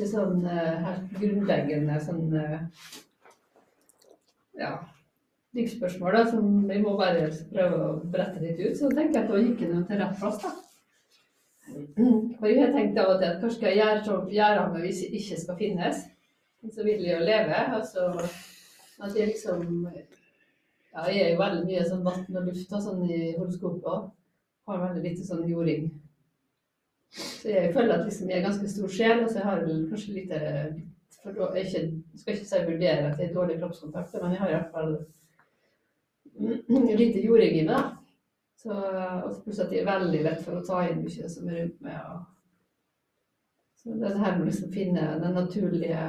ganske sånn eh, helt grunnleggende sånn eh, ja, livsspørsmål som vi må bare prøve å brette litt ut. Så tenker jeg at da gikk jeg til rett plass, da. For jeg har tenkt av og til at kanskje skal jeg gjøre så gjøre meg hvis jeg ikke skal finnes. Så vil jeg jo leve. Altså at jeg liksom Ja, jeg er jo veldig mye sånn vann og luft og sånn i horoskopet. Har veldig lite sånn jording. Så jeg føler at liksom jeg er ganske stor sjel, og så jeg har vel kanskje litt for da, jeg ikke, skal ikke si vurdere at jeg har dårlig kroppskontakt, men jeg har i hvert fall lite jording i meg. Så, og pluss at jeg er veldig lett for å ta inn mye som er rundt meg. Og, så det her med liksom finne den naturlige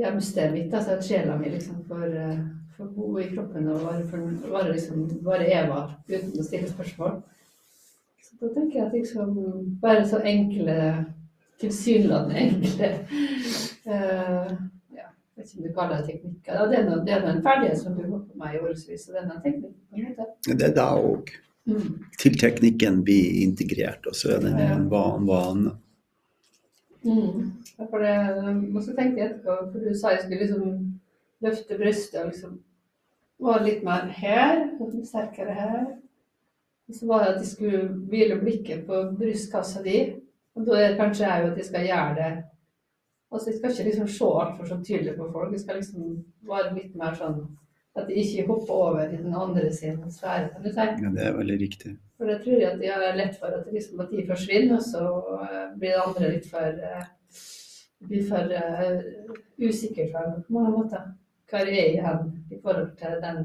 hjemstedet mitt, altså at sjela mi liksom får, eh, bo i kroppen og være, for, liksom, Eva uten å stille spørsmål. Da tenker jeg at liksom bare så enkle, tilsynelatende enkle uh, vet ikke om du kaller det teknikker. Det er, noe, det er en ferdighet som du har på meg i årevis, og det er. Det er da òg. Mm. Til teknikken blir integrert, og så er det en van- vane. Mm. Ja, For det, og så tenkte jeg etterpå, for du sa jeg skulle liksom løfte brystet og liksom var litt mer her, litt sterkere her. Så var det at de skulle hvile blikket på brystkassa di. Og da er det kanskje jo at de skal gjøre det Altså, jeg skal ikke liksom se altfor så tydelig på folk. Jeg skal liksom være litt mer sånn at de ikke hopper over i den andre sin sfære. kan du si. Ja, det er veldig riktig. For det tror jeg at de har lett for at, liksom, at de forsvinner, og så eh, blir det andre litt for eh, blir for uh, usikker for på mange måter. Hva er jeg igjen i forhold til den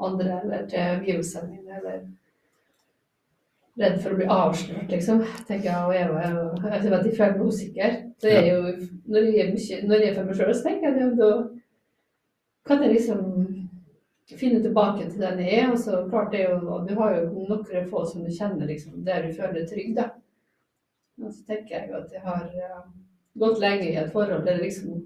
andre, eller til omgivelsene mine, eller redd for å bli avslørt, liksom. tenker jeg, og jeg, jo Jeg tror at de føler meg usikker. Så jeg jo, når jeg når jeg er for meg sjøl, så tenker jeg at da kan jeg liksom finne tilbake til den jeg er. Og så klart det er jo, Du har jo noen få som du kjenner liksom, der du føler deg trygg. da. Og så tenker jeg jo at jeg har uh, gått lenge i et forhold der liksom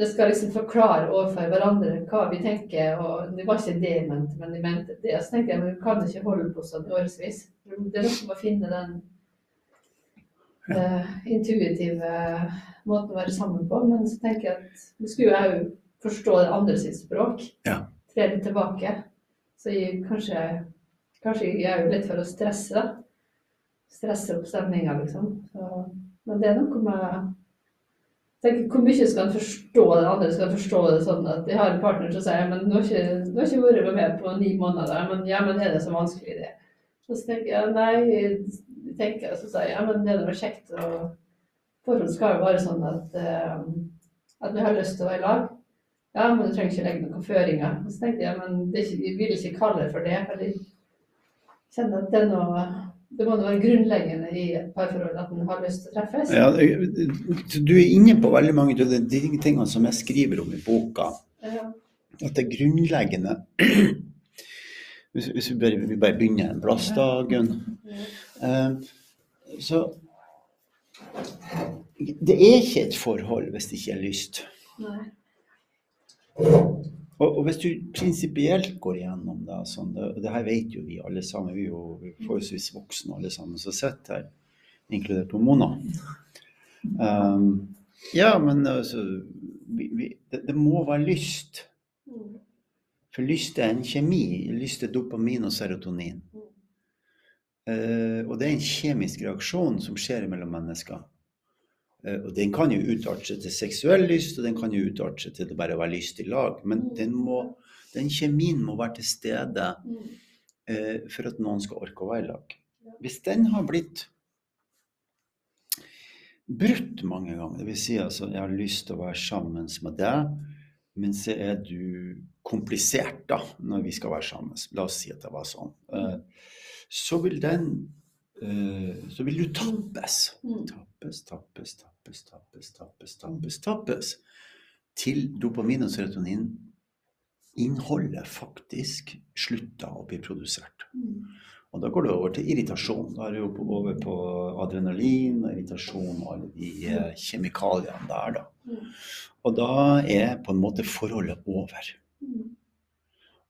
det skal liksom forklare overfor hverandre hva vi tenker. og Det var ikke det jeg mente, men jeg mente det. Så tenker jeg men vi kan ikke holde på sånn i årevis. Det er noe med å finne den uh, intuitive måten å være sammen på. Men så tenker jeg at vi skulle jo òg forstå det andre sitt språk. Ja. Tre litt tilbake. Så jeg, kanskje, kanskje jeg er jo litt for å stresse, da. Stresse opp stemninga, liksom. Så, men det er noe med tenker, Hvor mye skal en forstå den andre? Skal en forstå det sånn at de har en partner som sier men du har ikke, har vært med meg på ni måneder. Men ja, men er det så vanskelig, det? Og så tenker jeg nei, jeg tenker, så sier jeg ja, men det er noe kjekt. og Forhold skal jo være sånn at, uh, at vi har lyst til å være i lag. Ja, men du trenger ikke legge noen føringer. Og så tenkte jeg men det er ikke, jeg vil ikke kalle det for det. for jeg kjenner at det er noe det må være grunnleggende i et parforhold at en har lyst til å treffes. Ja, du er inne på veldig mange av de tingene som jeg skriver om i boka. Ja. At det er grunnleggende Hvis, vi, bare, vi bare begynner en plass, da, Gunn. Eh, så Det er ikke et forhold hvis det ikke er lyst. Nei. Og, og hvis du prinsipielt går igjennom det, sånn, det, det her vet jo vi alle sammen, vi er jo forholdsvis voksne alle sammen som sitter her, inkludert Mona. Um, ja, men altså vi, vi, det, det, må være lyst. For lyst er en kjemi. Lyst er dopamin og serotonin. Uh, og det er en kjemisk reaksjon som skjer mellom mennesker. Uh, og Den kan jo utarte seg til seksuell lyst, og den kan jo utarte seg til å bare være lyst i lag. Men den, må, den kjemien må være til stede eh, for at noen skal orke å være i lag. Hvis den har blitt brutt mange ganger, dvs. Si altså jeg har lyst til å være sammen med deg, men så er du komplisert da, når vi skal være sammen. La oss si at det var sånn. så vil den så vil du tappes. Tappes, tappes, tappes, tappes, tappes, tappes, tappes. tappes Til dopamin og serotonin innholdet faktisk slutter å bli produsert. Og da går det over til irritasjon. Da er det jo over på adrenalin og irritasjon og alle de kjemikaliene der, da. Og da er på en måte forholdet over.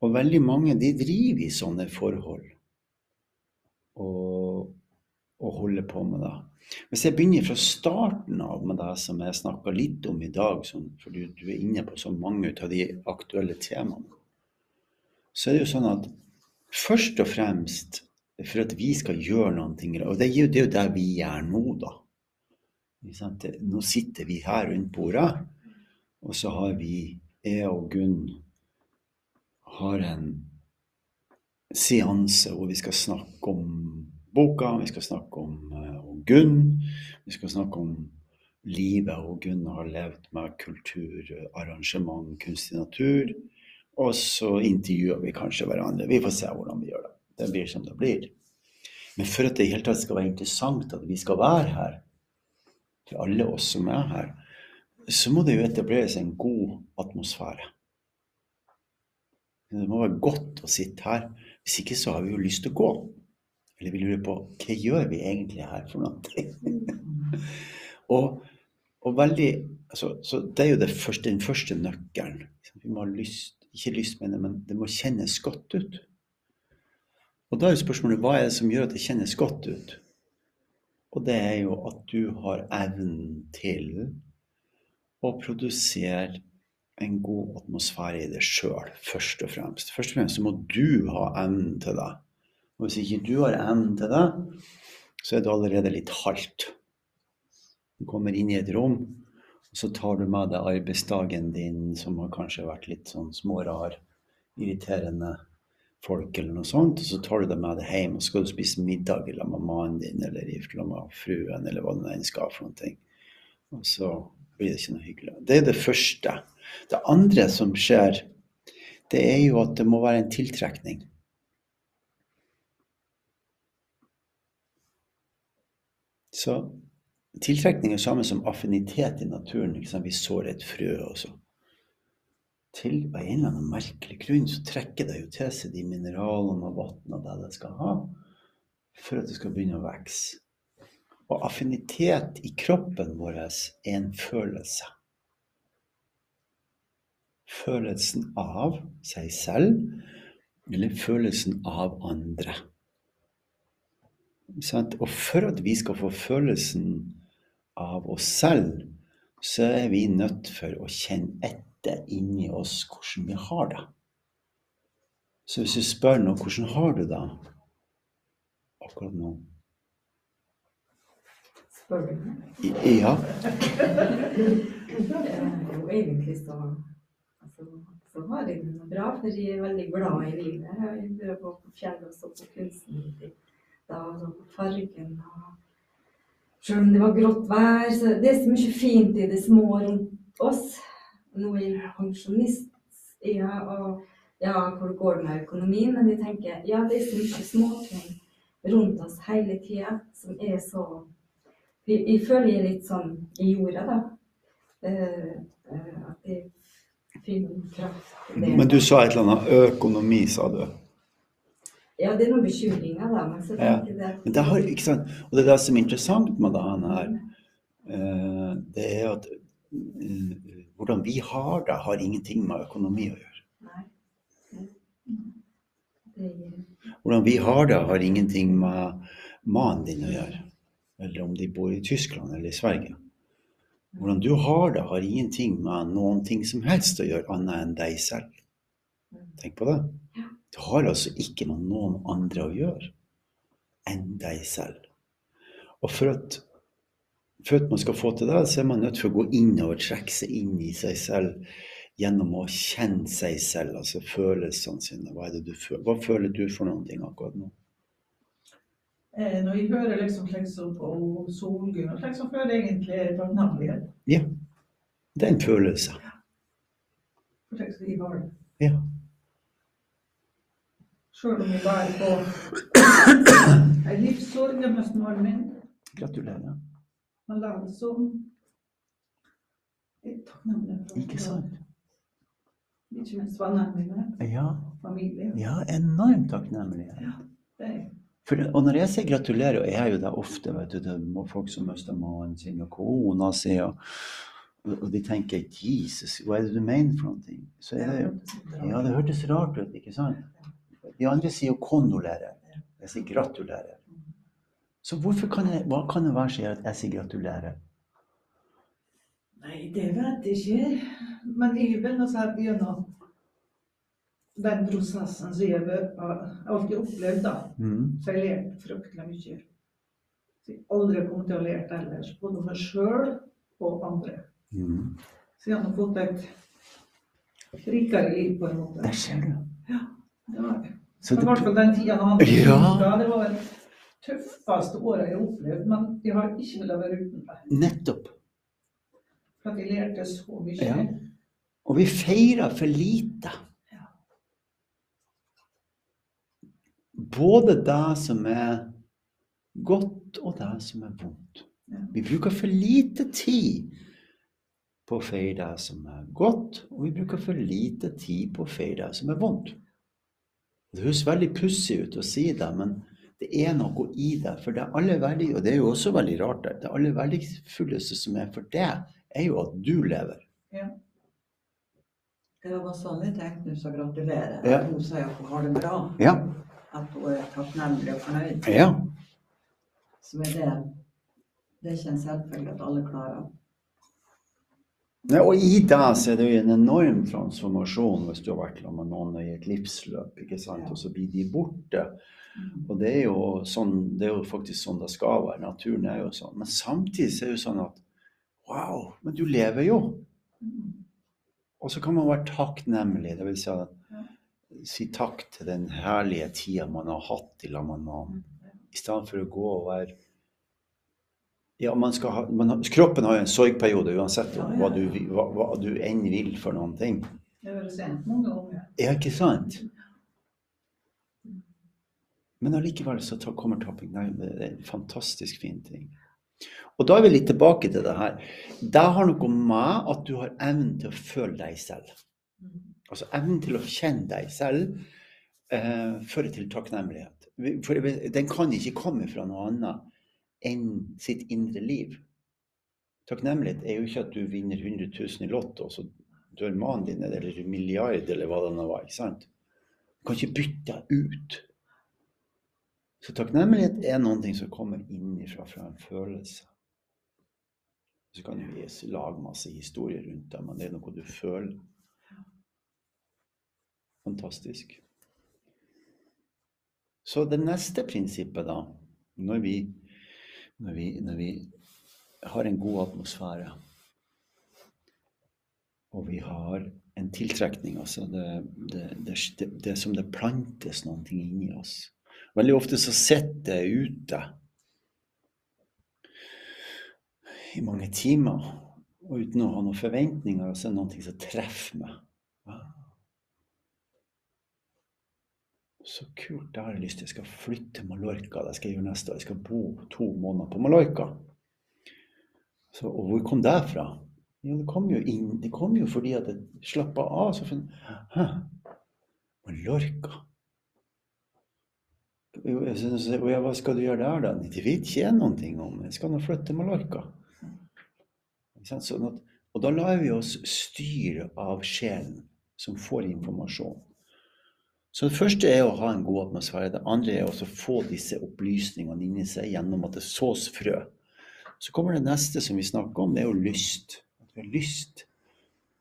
Og veldig mange de driver i sånne forhold. Og, å holde på med det. Hvis jeg begynner fra starten av med det som jeg snakka litt om i dag, sånn, for du, du, er inne på så mange av de aktuelle temaene, så er det jo sånn at først og fremst for at vi skal gjøre noen ting, og det er jo det, det vi gjør nå, da. Nå sitter vi her rundt bordet, og så har vi, jeg og Gunn, har en seanse hvor vi skal snakke om boka, vi skal snakke om, uh, om Gunn, vi skal snakke om livet og Gunn har levd med kultur, arrangement, kunstig natur. Og så intervjuer vi kanskje hverandre. Vi får se hvordan vi gjør det. Det blir som det blir. Men for at det i hele tatt skal være interessant at vi skal være her, for alle oss som er her, så må det jo etableres en god atmosfære. Det må være godt å sitte her. Hvis ikke så har vi jo lyst til å gå. Eller vi lurer på hva gjør vi egentlig her for noe? og, og, veldig altså, Så det er jo det første, den første nøkkelen. Vi må ha lyst, ikke lyst, mener men det må kjennes godt ut. Og da er jo spørsmålet hva er det som gjør at det kjennes godt ut? Og det er jo at du har evnen til å produsere en god atmosfære i deg sjøl, først og fremst. Først og fremst så må du ha evnen til det. Og hvis ikke du har evnen til det, så er det allerede litt halvt. Du kommer inn i et rom, og så tar du med deg arbeidsdagen din, som har kanskje vært litt sånn smårar, irriterende folk, eller noe sånt, og så tar du det med deg hjem og så skal du spise middag sammen med mannen din eller med fruen, eller hva det enn skal for noe. Og så blir det ikke noe hyggelig. Det er det første. Det andre som skjer, det er jo at det må være en tiltrekning. Så tiltrekning er samme som affinitet i naturen. Vi sår et frø, også. til en eller annen merkelig grunn så trekker det jo til seg de mineralene og vannene det det skal ha, for at det skal begynne å vokse. Og affinitet i kroppen vår er en følelse. Følelsen av seg selv, eller følelsen av andre. Og for at vi skal få følelsen av oss selv, så er vi nødt for å kjenne etter inni oss hvordan vi har det. Så hvis du spør nå hvordan har du det akkurat nå Spør du meg? Ja. egentlig så, altså, så har jeg det bra, for jeg er veldig glad i livet. Jeg prøver å på fjellet og så på kunsten litt. og så på fargen og Selv om det var grått vær, så det er så mye fint i det små rundt oss nå er jeg pensjonist, ja, og ja, hvor går det med økonomien? Men jeg tenker ja, det er så mye småting rundt oss hele tida som er så jeg, jeg, føler jeg er litt sånn i jorda, da. Uh, uh, at jeg finner kraft. Men du sa et eller annet økonomi, sa du? Ja, det er noen bekymringer, da. Men så ja. det, men det har, ikke sant? Og det er det som er interessant med det her, uh, det er at hvordan vi har det, har ingenting med økonomi å gjøre. Hvordan vi har det, har ingenting med mannen din å gjøre. Eller om de bor i Tyskland eller i Sverige. Hvordan du har det, har ingenting med noen ting som helst å gjøre, annet enn deg selv. Tenk på det. Det har altså ikke med noen andre å gjøre enn deg selv. Og for at for at man skal få til det, så er man nødt til å gå inn og trekke seg inn i seg selv gjennom å kjenne seg selv, altså følelsene sine. Hva, du føler? Hva føler du for noen ting akkurat nå? Eh, når jeg hører liksom slik og Solgunn, og slik så føler jeg egentlig takknemlighet. Ja. Det er en følelse. For slik som jeg har det. Ja. Sjøl om vi bærer på ei livssorg med mannen min. Gratulerer. Men land det takknemlig. Ikke sant? Ikke minst mine. Ja. Familie. Ja, enormt takknemlig. Ja, det er for, og når jeg sier gratulerer, og jeg er jo det ofte, vet du, det er folk som mister mannen sin og kona si, og, og, de tenker 'Jesus, hva er det du mener for noe?' Så det jo Ja, det hørtes rart ut, ikke sant? De andre sier jo 'kondolerer'. Jeg sier 'gratulerer'. Så kan jeg, hva kan det være som gjør at jeg sier gratulerer? Nei, det vet jeg ikke. Men jeg vil nå si at gjennom den prosessen som jeg har alltid opplevd, da, Mm. så har jeg lært fryktelig mye. Så jeg aldri kommet til å ha ellers, både meg sjøl og andre. Mm. Så jeg har fått et rikere liv, på en måte. Der ser du. Det var det. Så I det, hvert fall den tida han Ja. Det var det tøffeste året jeg har opplevd, men jeg har ikke villet være uten deg. nettopp. For at jeg lærte så mye. Ja. Og vi feirer for lite. Ja. Både det som er godt, og det som er vondt. Ja. Vi bruker for lite tid på å feire det som er godt, og vi bruker for lite tid på å feire det som er vondt. Det høres veldig pussig ut å si det, men det er noe i det. For det aller verdig, og det er jo også veldig rart, det, aller verdifulleste som er for det, er jo at du lever. Det var sånn jeg tenkte hun sa gratulerer. Ja. Hun sier at hun har det bra. Ja. At hun er takknemlig og fornøyd. Ja. Så er det Det er ikke en selvfølge at alle klarer. Ja, og i deg så er det jo en enorm transformasjon hvis du har vært sammen med noen i et livsløp, ikke sant? Og så blir de borte. Og det er, jo sånn, det er jo faktisk sånn det skal være. Naturen er jo sånn. Men samtidig så er det jo sånn at wow, men du lever jo. Og så kan man være takknemlig. Det vil si, si takk til den herlige tida man har hatt i lag med noen. I stedet for å gå og være ja, man skal ha, man Kroppen har jo en sorgperiode uansett Ja, ja, hva, du, hva, hva du enn vil for noen ting. Det høres enten om, ganger. Ja, ikke sant? Men allikevel så kommer tapping. Nei, det er en fantastisk fin ting. Og da er vi litt tilbake til det her. Det har noe med at du har evnen til å føle deg selv. Altså evnen til å kjenne deg selv eh, fører til takknemlighet. For den kan ikke komme fra noe annet enn sitt indre liv. Takknemlighet er jo ikke at du vinner 100 000 i Lotto, så dør mannen din, eller milliard, eller hva det nå var. ikke sant? Du kan ikke bytte deg ut. Så takknemlighet er noe som kommer innenfra, fra en følelse. Så kan vi lage masse historier rundt det, men det er noe du føler. Fantastisk. Så det neste prinsippet, da, når vi, når vi, når vi har en god atmosfære, og vi har en tiltrekning, altså det, det, det, det, som det plantes noen ting inni oss. Veldig ofte så sitter det ute i mange timer, og uten å ha noen forventninger, så er det noe som treffer meg. Wow. Så kult, det har jeg lyst til. Jeg skal flytte til Mallorca. Det skal jeg gjøre neste år. Jeg skal bo to måneder på Mallorca. Så, og hvor kom det fra? Jo, det kom jo inn, det kom jo fordi at jeg slappa av. Så fant? Mallorca? Jeg synes, og ja, hva skal du gjøre der, da? Det vet ikke jeg noen ting om. Jeg skal nå flytte til Mallorca. Sånn at, og da lar vi oss styre av sjelen, som får informasjon. Så det første er å ha en god atmosfære. Det andre er å få disse opplysningene inni seg gjennom at det sås frø. Så kommer det neste som vi snakker om, det er jo lyst. At vi har lyst.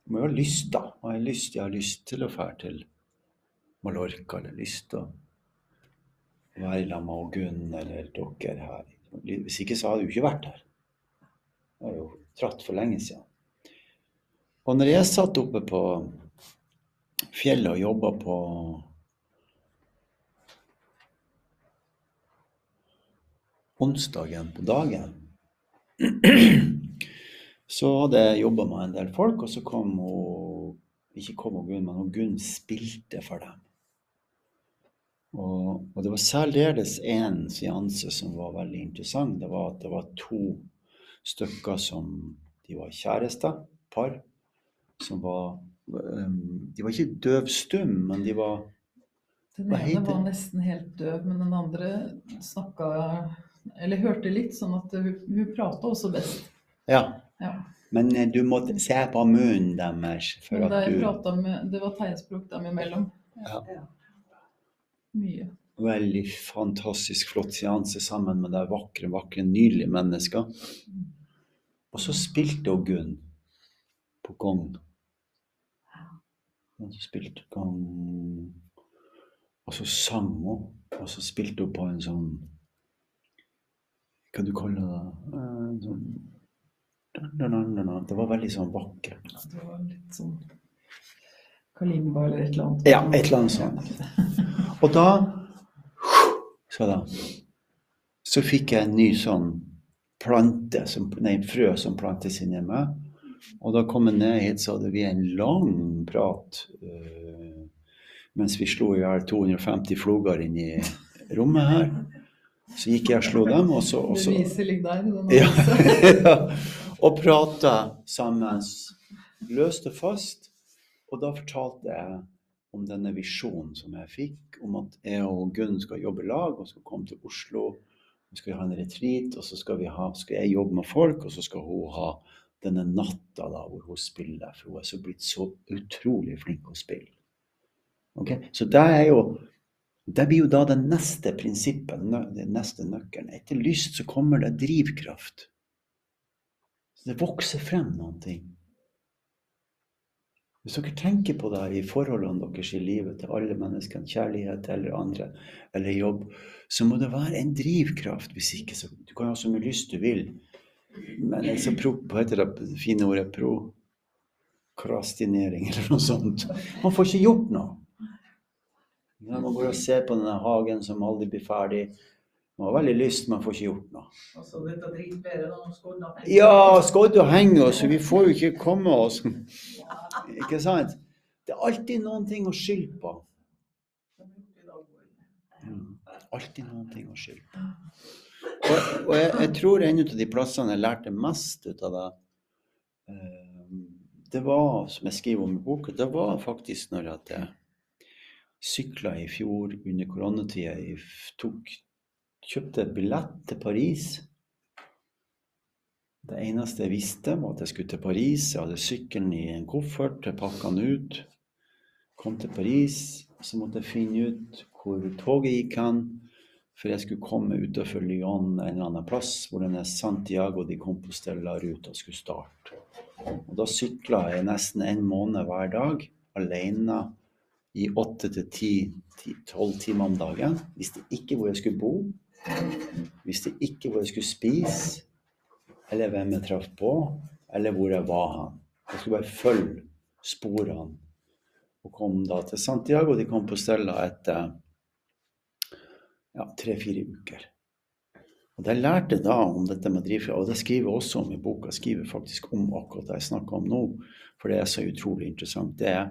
Vi må jo ha lyst, da. Jeg har lyst, jeg har lyst til å dra til Mallorca, eller lyst til å være sammen med Gunn eller dere her. Hvis ikke så hadde jeg ikke vært her. Jeg har jo dratt for lenge siden. Og når jeg satt oppe på fjellet og jobba på onsdagen på dagen, så hadde jeg jobba med en del folk, og så kom hun Ikke kom hun Gunn, men hun Gunn spilte for dem. Og, og det var særdeles én seanse som var veldig interessant. Det var at det var to stykker som De var kjærester, par, som var um, De var ikke døvstum, men de var Den ene var nesten helt døv, men den andre snakka Eller hørte litt, sånn at hun, hun prata også best. Ja. Ja. Men eh, du må se på munnen deres for at du med, det var tegnspråk dem imellom. Ja. Ja. Mye. veldig fantastisk flott seanse sammen med de vakre, vakre, nydelige mennesker. Og så spilte hun Gunn på gong. Og så spilte hun gong. Og så sang hun, og så spilte hun på en sånn Hva du kaller det? Eh, sånn. Det var veldig sånn vakkert. Ja, Det var litt sånn kalimba eller et eller annet. Ja, et eller annet sånt. Og da så, da, så fikk jeg en ny sånn plante, som, nei, frø som plantes inni meg. Og da kom jeg ned hit, så hadde vi en lang prat øh, mens vi slo i hjel 250 floger inn i rommet her. Så gikk jeg og slo dem, og så, og så ja, ja. Og prata sammen. Løst og fast. Og da fortalte jeg om denne visjonen som jeg fikk, om at jeg og Gunn skal jobbe i lag og skal komme til Oslo. Vi skal ha en retreat, og så skal, vi ha, skal jeg jobbe med folk, og så skal hun ha denne natta da, hvor hun spiller, for hun er så blitt så utrolig flink å spille. Ok? Så det er jo det blir jo da det neste prinsippet, den neste nøkkelen. Etter lyst så kommer det drivkraft. Så det vokser frem noen ting. Hvis dere tenker på det i forholdene deres i livet til alle menneskene, kjærlighet eller andre, eller jobb, så må det være en drivkraft. Hvis ikke, så Du kan ha så mye lyst du vil, men altså, pro, hva heter det fine ordet? Prokrastinering, eller noe sånt. Man får ikke gjort noe. Ja, man går bare se på denne hagen som aldri blir ferdig. Man har veldig lyst, men man får ikke gjort noe. Og så dette dritværet når skodda Ja, skodd og henge så vi får jo ikke komme oss. Ikke sant? Det er alltid noen ting å skylde på. Alltid noen ting å skylde på. Og, og jeg, jeg tror en av de plassene jeg lærte mest ut av det, eh, det var, som jeg skriver om i boka, det var faktisk når at jeg sykla i fjor under koronatida. Jeg tok, kjøpte billett til Paris. Det eneste jeg visste, var at jeg skulle til Paris. Jeg hadde sykkelen i en koffert, jeg pakka den ut. Kom til Paris, så måtte jeg finne ut hvor toget gikk hen. For jeg skulle komme utenfor Lyon en eller annen plass hvor denne Santiago de Compostela-ruta skulle starte. Og da sykla jeg nesten en måned hver dag alene i åtte til ti, ti, tolv timer om dagen. Visste ikke hvor jeg skulle bo. Visste ikke hvor jeg skulle spise eller hvem jeg traff på, eller hvor jeg var han. Jeg skulle bare følge sporene. Og kom da til Santiago de kom på Stella etter ja, tre-fire uker. Og jeg lærte da om dette med drivkraft, og det skriver jeg også om i boka, jeg skriver faktisk om akkurat det jeg snakker om nå, for det er så utrolig interessant, det er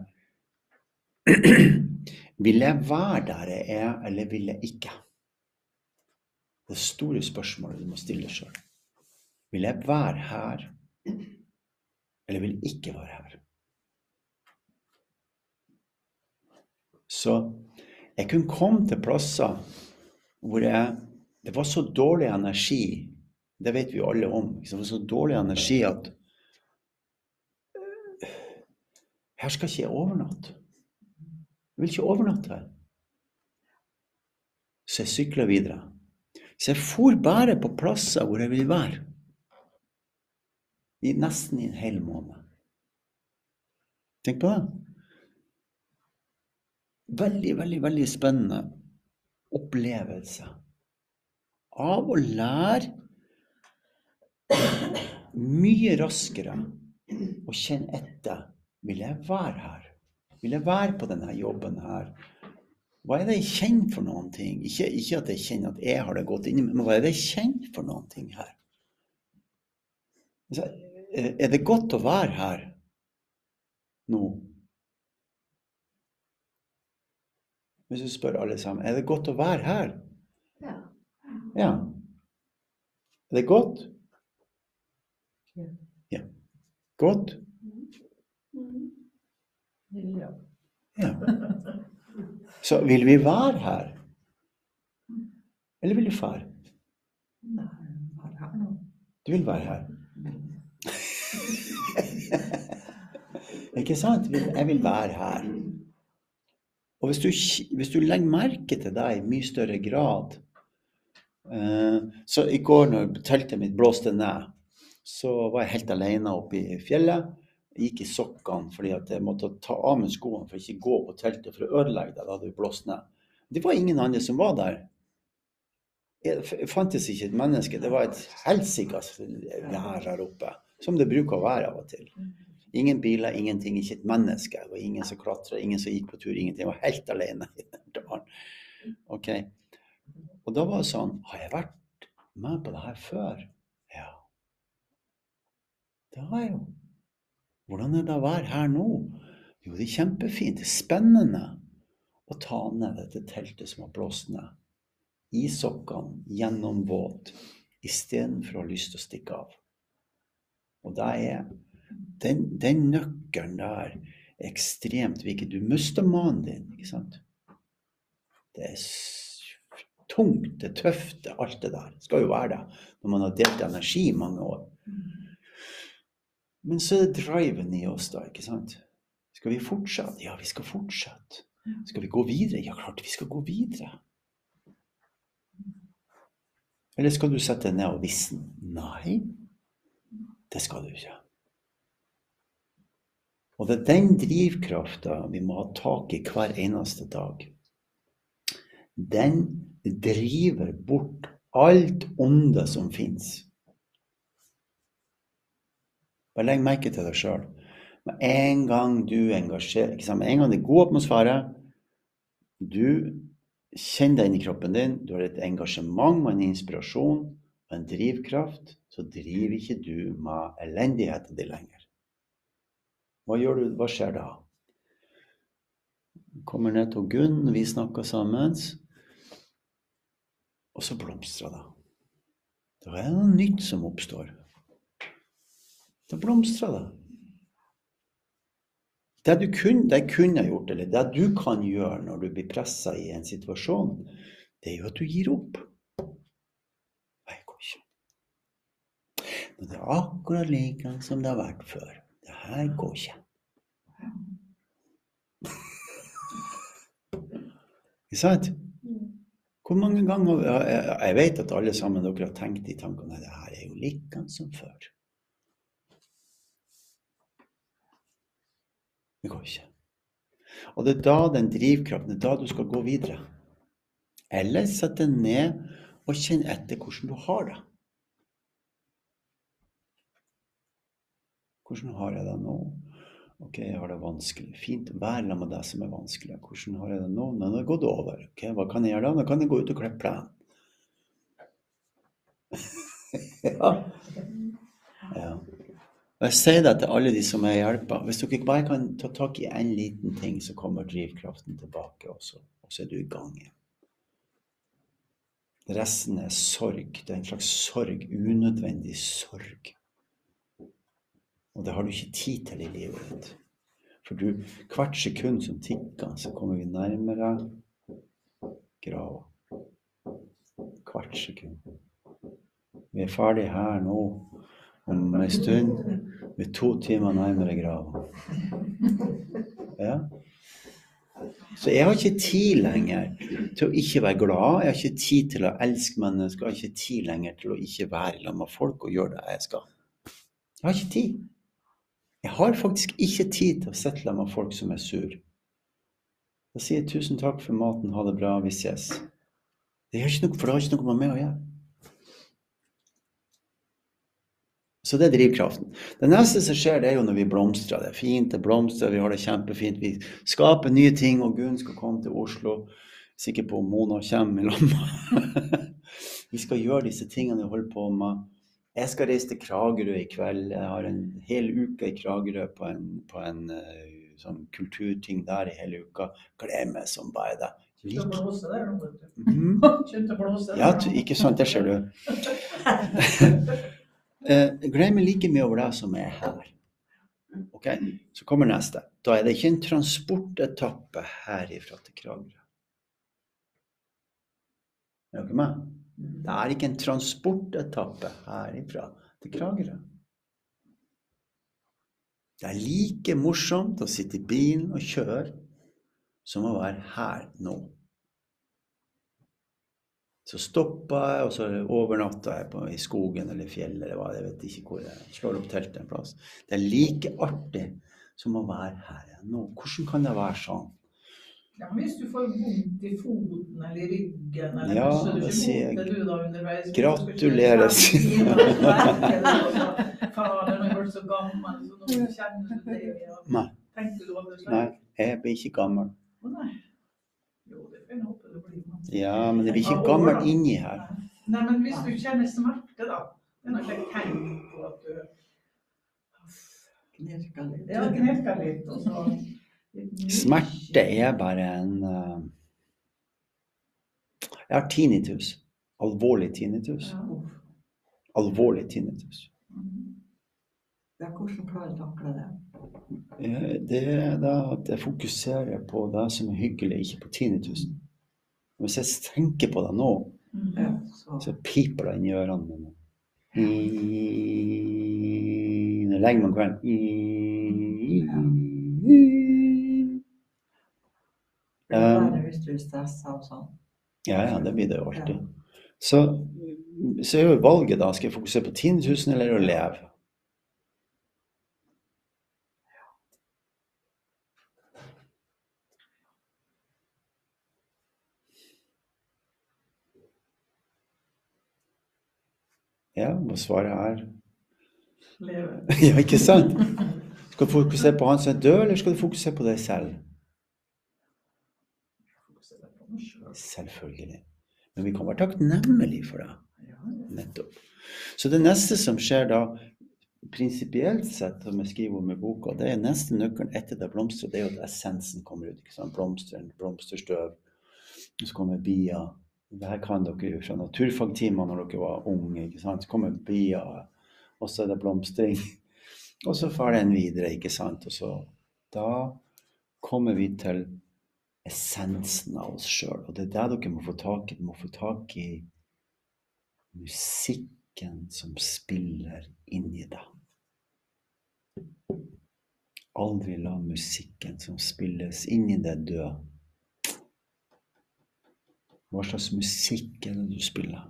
Vil jeg være der jeg er, eller vil jeg ikke? Det store spørsmålet du må stille sjøl. Vil jeg være her, eller vil jeg ikke være her? Så jeg kunne komme til plasser hvor jeg, det var så dårlig energi. Det vet vi jo alle om. Det var så dårlig energi at øh, her skal ikke jeg overnatte. Jeg vil ikke overnatte her. Så jeg sykla videre. Så jeg for bare på plasser hvor jeg vil være. I nesten i en hel måned. Tenk på det. Veldig, veldig, veldig spennende opplevelse av å lære mye raskere å kjenne etter. Vil jeg være her? Vil jeg være på denne jobben her? Hva er det jeg kjenner for noen ting? Ikke, ikke at jeg kjenner at jeg har det godt inni meg, men hva er det jeg kjenner for noen ting her? Altså, er er det godt å være her nå? Hvis du spør alle sammen, er det godt å være her? Ja. Ja. Er det godt? Ja. Godt? Ja. Så vil vi være her? Eller vil du fare? Nei, bare her nå. Du vil være her. Ikke sant? Jeg vil være her. Og hvis du, hvis du legger merke til deg i mye større grad eh, Så i går når teltet mitt blåste ned, så var jeg helt alene oppe i fjellet. Jeg gikk i sokkene fordi at jeg måtte ta av meg skoene for ikke gå på teltet for å ødelegge det. Da hadde det blåst ned. Det var ingen andre som var der. Det fantes ikke et menneske. Det var et helsikas vær her oppe. Som det bruker å være av og til. Ingen biler, ingenting, ikke et menneske. Det var ingen som klatra, ingen som gikk på tur, ingenting. Jeg var helt alene i den dalen. Ok. Og da var det sånn Har jeg vært med på det her før? Ja. Det har jeg jo. Hvordan er det å være her nå? Jo, det er kjempefint. Det er spennende å ta ned dette teltet som har blåst ned. I sokkene, gjennomvåt, istedenfor å ha lyst til å stikke av. Og det er den, den nøkkelen der er ekstremt viktig. Du mister mannen din, ikke sant? Det er tungt, det er tøft, alt det der. Det skal jo være det når man har delt energi i mange år. Men så er det driven i oss, da, ikke sant? Skal vi fortsette? Ja, vi skal fortsette. Skal vi gå videre? Ja, klart vi skal gå videre. Eller skal du sette deg ned og visne? Nei, det skal du ikke. Og det er den drivkrafta vi må ha tak i hver eneste dag. Den driver bort alt onde som fins. Bare legg merke til deg sjøl. Med en gang du engasjerer? Med en gang det er god atmosfære, du kjenner deg inn i kroppen din, du har et engasjement og en inspirasjon og en drivkraft, så driver ikke du med elendigheten din lenger. Hva gjør du? Hva skjer da? Kommer ned til Gunn, vi snakker sammen, og så blomstrer det. Da er det noe nytt som oppstår. Da blomstrer det. Det du kun, det jeg kunne gjort, eller det du kan gjøre når du blir pressa i en situasjon, det er jo at du gir opp. Det går ikke. Men det er akkurat like som det har vært før. Det her går ikke. Ikke sant? Hvor mange ganger Jeg jeg vet at alle sammen dere har tenkt de tankene det her er jo like som før. Det går ikke. Og det er da den drivkraften, det er da du skal gå videre. Eller sette deg ned og kjenne etter hvordan du har det. Hvordan har jeg det nå? Ok, jeg har det vanskelig. Fint Vær sammen med deg som er vanskelig. Hvordan har jeg det nå? Nå har det gått over. Ok, Hva kan jeg gjøre da? Nå kan jeg gå ut og klippe plenen. ja. ja. Og jeg sier det til alle de som jeg hjelper. Hvis dere bare kan ta tak i en liten ting, så kommer drivkraften tilbake også. Og så er du i gang igjen. Resten er sorg. Det er en slags sorg. Unødvendig sorg. Og det har du ikke tid til i livet ditt. For du, hvert sekund som tikker, så kommer vi nærmere grava. Hvert sekund. Vi er ferdig her nå om en stund. Er to timer nærmere grava. Ja. Så jeg har ikke tid lenger til å ikke være glad. Jeg har ikke tid til å elske mennesker. Jeg har ikke tid lenger til å ikke være sammen med folk og gjøre det jeg skal. Jeg har ikke tid. Jeg har faktisk ikke tid til å sitte sammen med folk som er sur. Da sier jeg tusen takk for maten, ha det bra, vi ses. Det ikke noe, for det har ikke noe med meg å gjøre. Så det er drivkraften. Det neste som skjer, det er jo når vi blomstrer. Det er fint, det blomstrer, vi har det kjempefint. Vi skaper nye ting, og Gunn skal komme til Oslo. Sikker på om Mona kommer i lag. vi skal gjøre disse tingene vi holder på med. Jeg skal reise til Kragerø i kveld. Jeg har en hel uke i Kragerø på en, på en uh, sånn kulturting der i hele uka. Gleder meg som bare det. Lik. Mm. Ja, ikke sant, det ser du. Eh, glemmer like mye over det som er her. Ok, Så kommer neste. Da er det ikke en transportetappe herifra til Kragerø. Er dere med? Det er ikke en transportetappe herifra til Kragerø. Det er like morsomt å sitte i bilen og kjøre som å være her nå. Så stoppa jeg, og så overnatta jeg på, i skogen eller fjellet eller hva, jeg vet ikke hvor jeg slår opp teltet en plass. Det er like artig som å være her nå. Hvordan kan det være sånn? Ja, hvis du får vondt i foten eller i ryggen eller Ja, noe, så er du det ikke sier jeg. du da underveis. Gratulerer, Fader, nå er du så gammel, så nå kjenner du det. Ja. Nei. Tenkte du over det Nei, jeg blir ikke gammel. Å nei. Jo, det får jeg håpe du blir. Ja, men det blir ikke gammelt inni her. Nei, men hvis du kjenner smerte, da. Det er noe slags tegn på at du Knirka litt. Ja, knirka litt, og så Smerte er bare en eh, Jeg har tinnitus. Alvorlig tinnitus. Ja. Alvorlig tinnitus. Ja, hvordan klarer du å takle det? Eh, Det er da at jeg fokuserer på det som er hyggelig, ikke på tinnitusen. Hvis jeg tenker på det nå, Ja, så så piper det inn i ørene mine. Når jeg legger meg om kvelden det er verre hvis du er stressa og sånn. Ja, ja, det blir det jo alltid. Så, så er jo valget da, skal jeg fokusere på tinnitusen eller å leve? Ja, og svaret er Leve. Ja, ikke sant? Skal du fokusere på han som er død, eller skal du fokusere på deg selv? Selvfølgelig. Men vi kan være takknemlige for det. Nettopp. Så det neste som skjer da, prinsipielt sett, som jeg skriver om i boka, det er neste nøkkelen etter det blomstrer, det er jo at essensen kommer ut. ikke sant? Blomsteren, blomsterstøv, så kommer bia. Det her kan dere jo fra naturfagtimer når dere var unge. ikke sant? Så kommer byer, og så er det blomstring. Og så farer den videre, ikke sant. Og så da kommer vi til essensen av oss sjøl. Og det er det dere må få tak i. Dere må få tak i musikken som spiller inni deg. Aldri la musikken som spilles inni deg, dø. Hva slags musikk er det du spiller?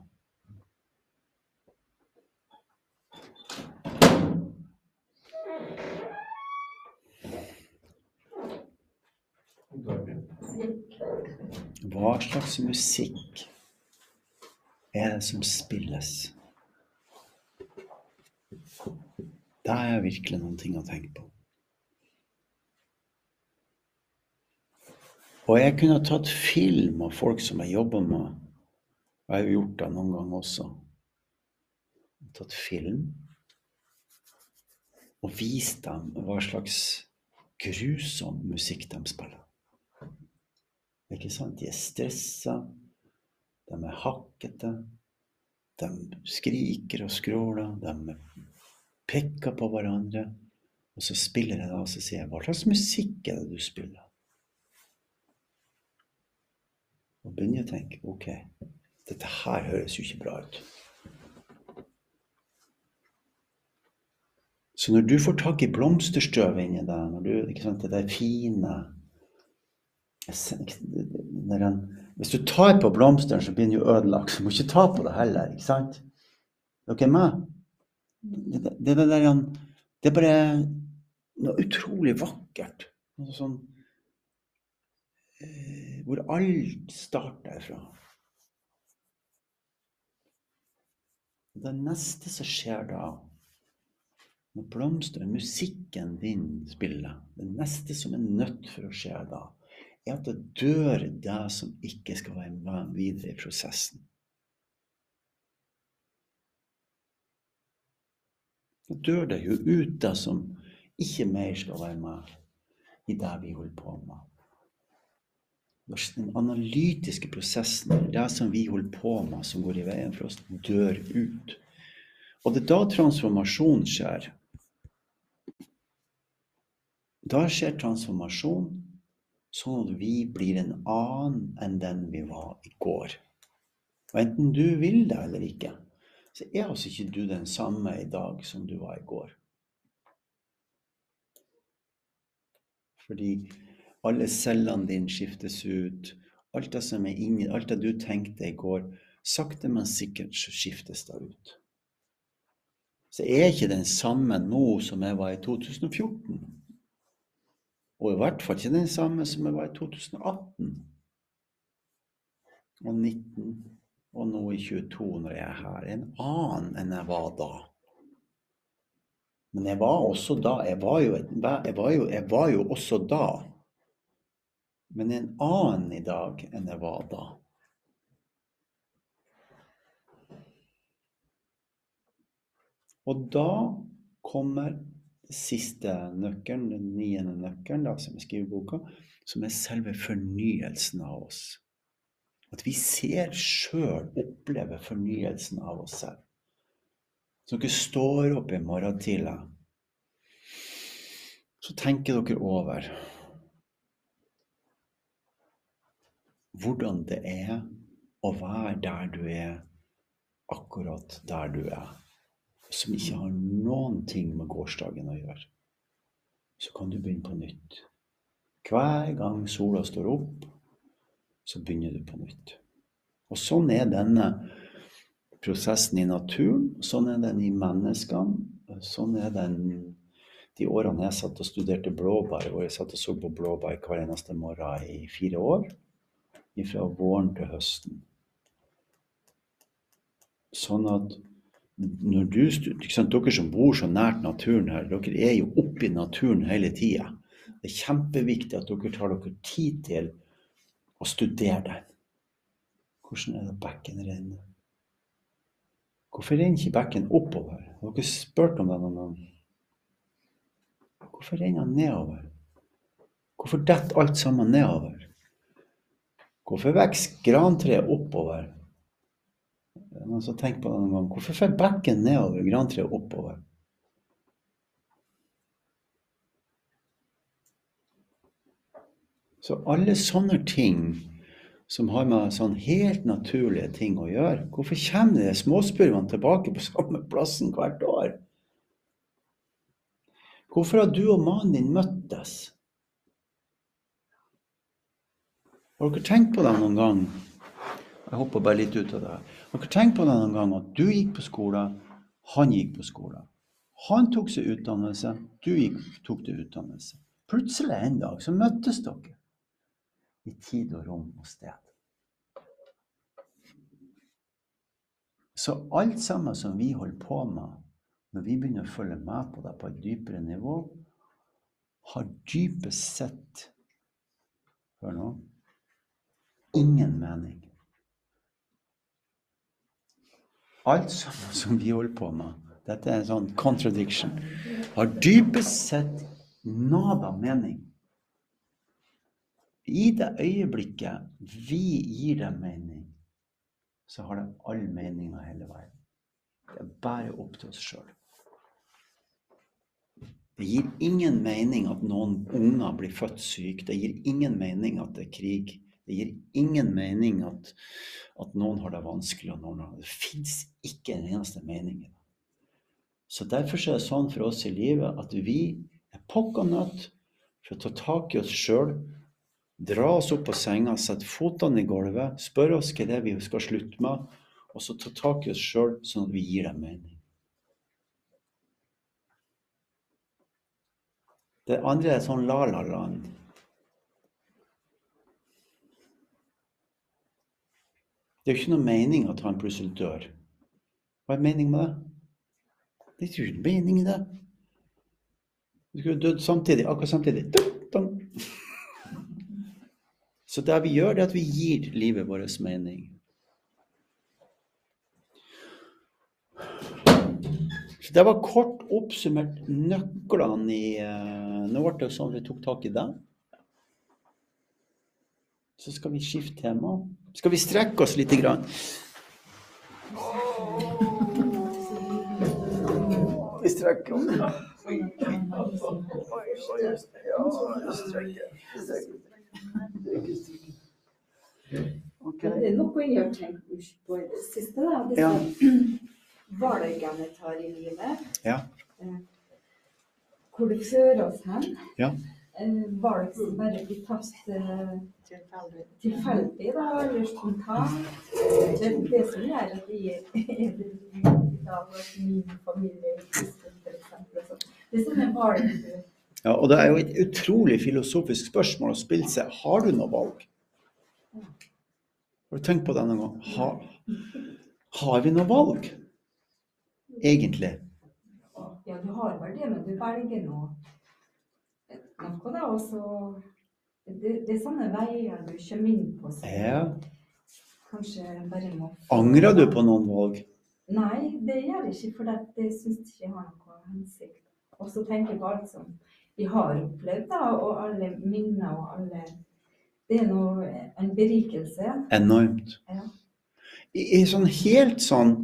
Hva slags musikk er det som spilles? Det er virkelig noen ting å tenke på. Og jeg kunne ha tatt film av folk som jeg jobber med. Og jeg har jo gjort det noen ganger også. Tatt film og vist dem hva slags grusom musikk de spiller. Ikke sant? De er stressa, de er hakkete, de skriker og skråler, de peker på hverandre. Og så spiller jeg da, og så sier jeg, hva slags musikk er det du spiller? Og begynner jeg å tenke, ok, dette her høres jo ikke bra ut. Så når du får tak i blomsterstøv inni deg, når du, ikke sant, det der fine han, Hvis du tar på blomsteren, så blir den jo ødelagt. Så du må ikke ta på det heller. ikke sant? Dere er med? Det, det, det, der, det er bare noe utrolig vakkert. Noe sånn Hvor alt starter fra. Det neste som skjer da, når blomsteren, musikken din spiller, det neste som er nødt for å skje da, er at det dør det som ikke skal være med videre i prosessen. Da dør det jo ut det som ikke mer skal være med i det vi holder på med. Den analytiske prosessen, det som vi holder på med, som går i veien for oss, dør ut. Og det er da transformasjon skjer. Da skjer transformasjon sånn at vi blir en annen enn den vi var i går. Og enten du vil det eller ikke, så er altså ikke du den samme i dag som du var i går. Fordi Alle cellene dine skiftes ut. Alt det som er inni, alt det du tenkte i går, sakte, men sikkert så skiftes det ut. Så jeg er ikke den samme nå som jeg var i 2014. Og i hvert fall ikke den samme som jeg var i 2018. Og 19. Og nå i 22 når jeg er her. En annen enn jeg var da. Men jeg var også da. Jeg var jo, jeg var jo, jeg var jo også da. Men en annen i dag enn jeg var da. Og da kommer siste nøkkelen, den niende nøkkelen, da, som jeg skriver i boka, som er selve fornyelsen av oss. At vi ser sjøl, opplever fornyelsen av oss selv. Så dere står opp i morgen tidlig, så tenker dere over hvordan det er å være der du er, akkurat der du er, som ikke har noen ting med gårsdagen å gjøre. Så kan du begynne på nytt. Hver gang sola står opp, så begynner du på nytt. Og sånn er denne prosessen i naturen, sånn er den i menneskene, sånn er den de årene jeg satt og studerte blåbær, og jeg satt og så på blåbær hver eneste morgen i fire år, fra våren til høsten. Sånn at når du, ikke dere som bor så nært naturen her, dere er jo oppe i naturen hele tida. Det er kjempeviktig at dere tar dere tid til å studere den. Hvordan er det bekken renner? Hvorfor renner ikke bekken oppover? Har dere spurt om det noen gang? Hvorfor renner den nedover? Hvorfor detter alt sammen nedover? Hvorfor vokser grantreet oppover? Er som tenker på det noen gang? Hvorfor får bekken nedover, grantreet oppover? Så alle sånne ting som har med sånn helt naturlige ting å gjøre, hvorfor kommer de småspurvene tilbake på samme plassen hvert år? Hvorfor har du og mannen din møttes? Har dere tenkt på det noen gang? Jeg hopper bare litt ut av det. Har dere tenkt på det noen gang at du gikk på skole, han gikk på skole. Han tok seg utdannelse, du gikk, tok deg utdannelse. Plutselig en dag så møttes dere i tid og rom og sted. Så alt sammen som vi holder på med, når vi begynner å følge med på det på et dypere nivå, har dypest sett Hør nå ingen mening. Alt sammen som vi holder på med, dette er en sånn contradiction, har dypest sett nada mening. I det øyeblikket vi gir dem mening, så har det all mening av hele verden. Det er bare opp til oss sjøl. Det gir ingen mening at noen unger blir født syke. Det gir ingen mening at det er krig. Det gir ingen mening at, at noen har det vanskelig. og noen har det. Det fins ikke en eneste mening i det. Så derfor er det sånn for oss i livet at vi er pokka nødt for å ta tak i oss sjøl, dra oss opp på senga, sette føttene i gulvet, spørre oss hva det er vi skal slutte med, og så ta tak i oss sjøl sånn at vi gir dem mening. Det andre er sånn la-la-land. Det er jo ikke noe mening at han plutselig dør. Hva er meningen med det? Det er ikke mening i det. Du skulle dødd samtidig, akkurat samtidig. Dun, dun. Så det vi gjør, det er at vi gir livet vårt mening. Så det var kort oppsummert nøklene i eh, Nå ble det sånn vi tok tak i det. Så skal vi skifte tema. Skal vi strekke oss lite grann? Vi strekker oss. Okay. Det er noe jeg har tenkt mye på i det siste. Da. Disse Ja. valgene jeg tar i livet. Ja. Eh, Hvor det fører oss hen. Ja. eh, valg som bare blir tatt tilfeldig, da, eller spontant. Det er det som gjør at vi er i min familie er Det er sånne valg Ja, og det er jo et utrolig filosofisk spørsmål å spille seg. Har du noe valg? Har du tenkt på det noen gang? Har, har vi noe valg? Egentlig? Ja, du har vel det, men du velger nå noe, da. Og så det, det er sånne veier du kommer inn på som Ja. kanskje bare må Angrer du på noen valg? Nei, det gjør jeg ikke, for det, det syns jeg ikke har noen hensikt. Og så tenker jeg på alt som vi har opplevd, da, og alle minner og alle Det er noe, en berikelse. Enormt. Ja. I, i sånn helt sånn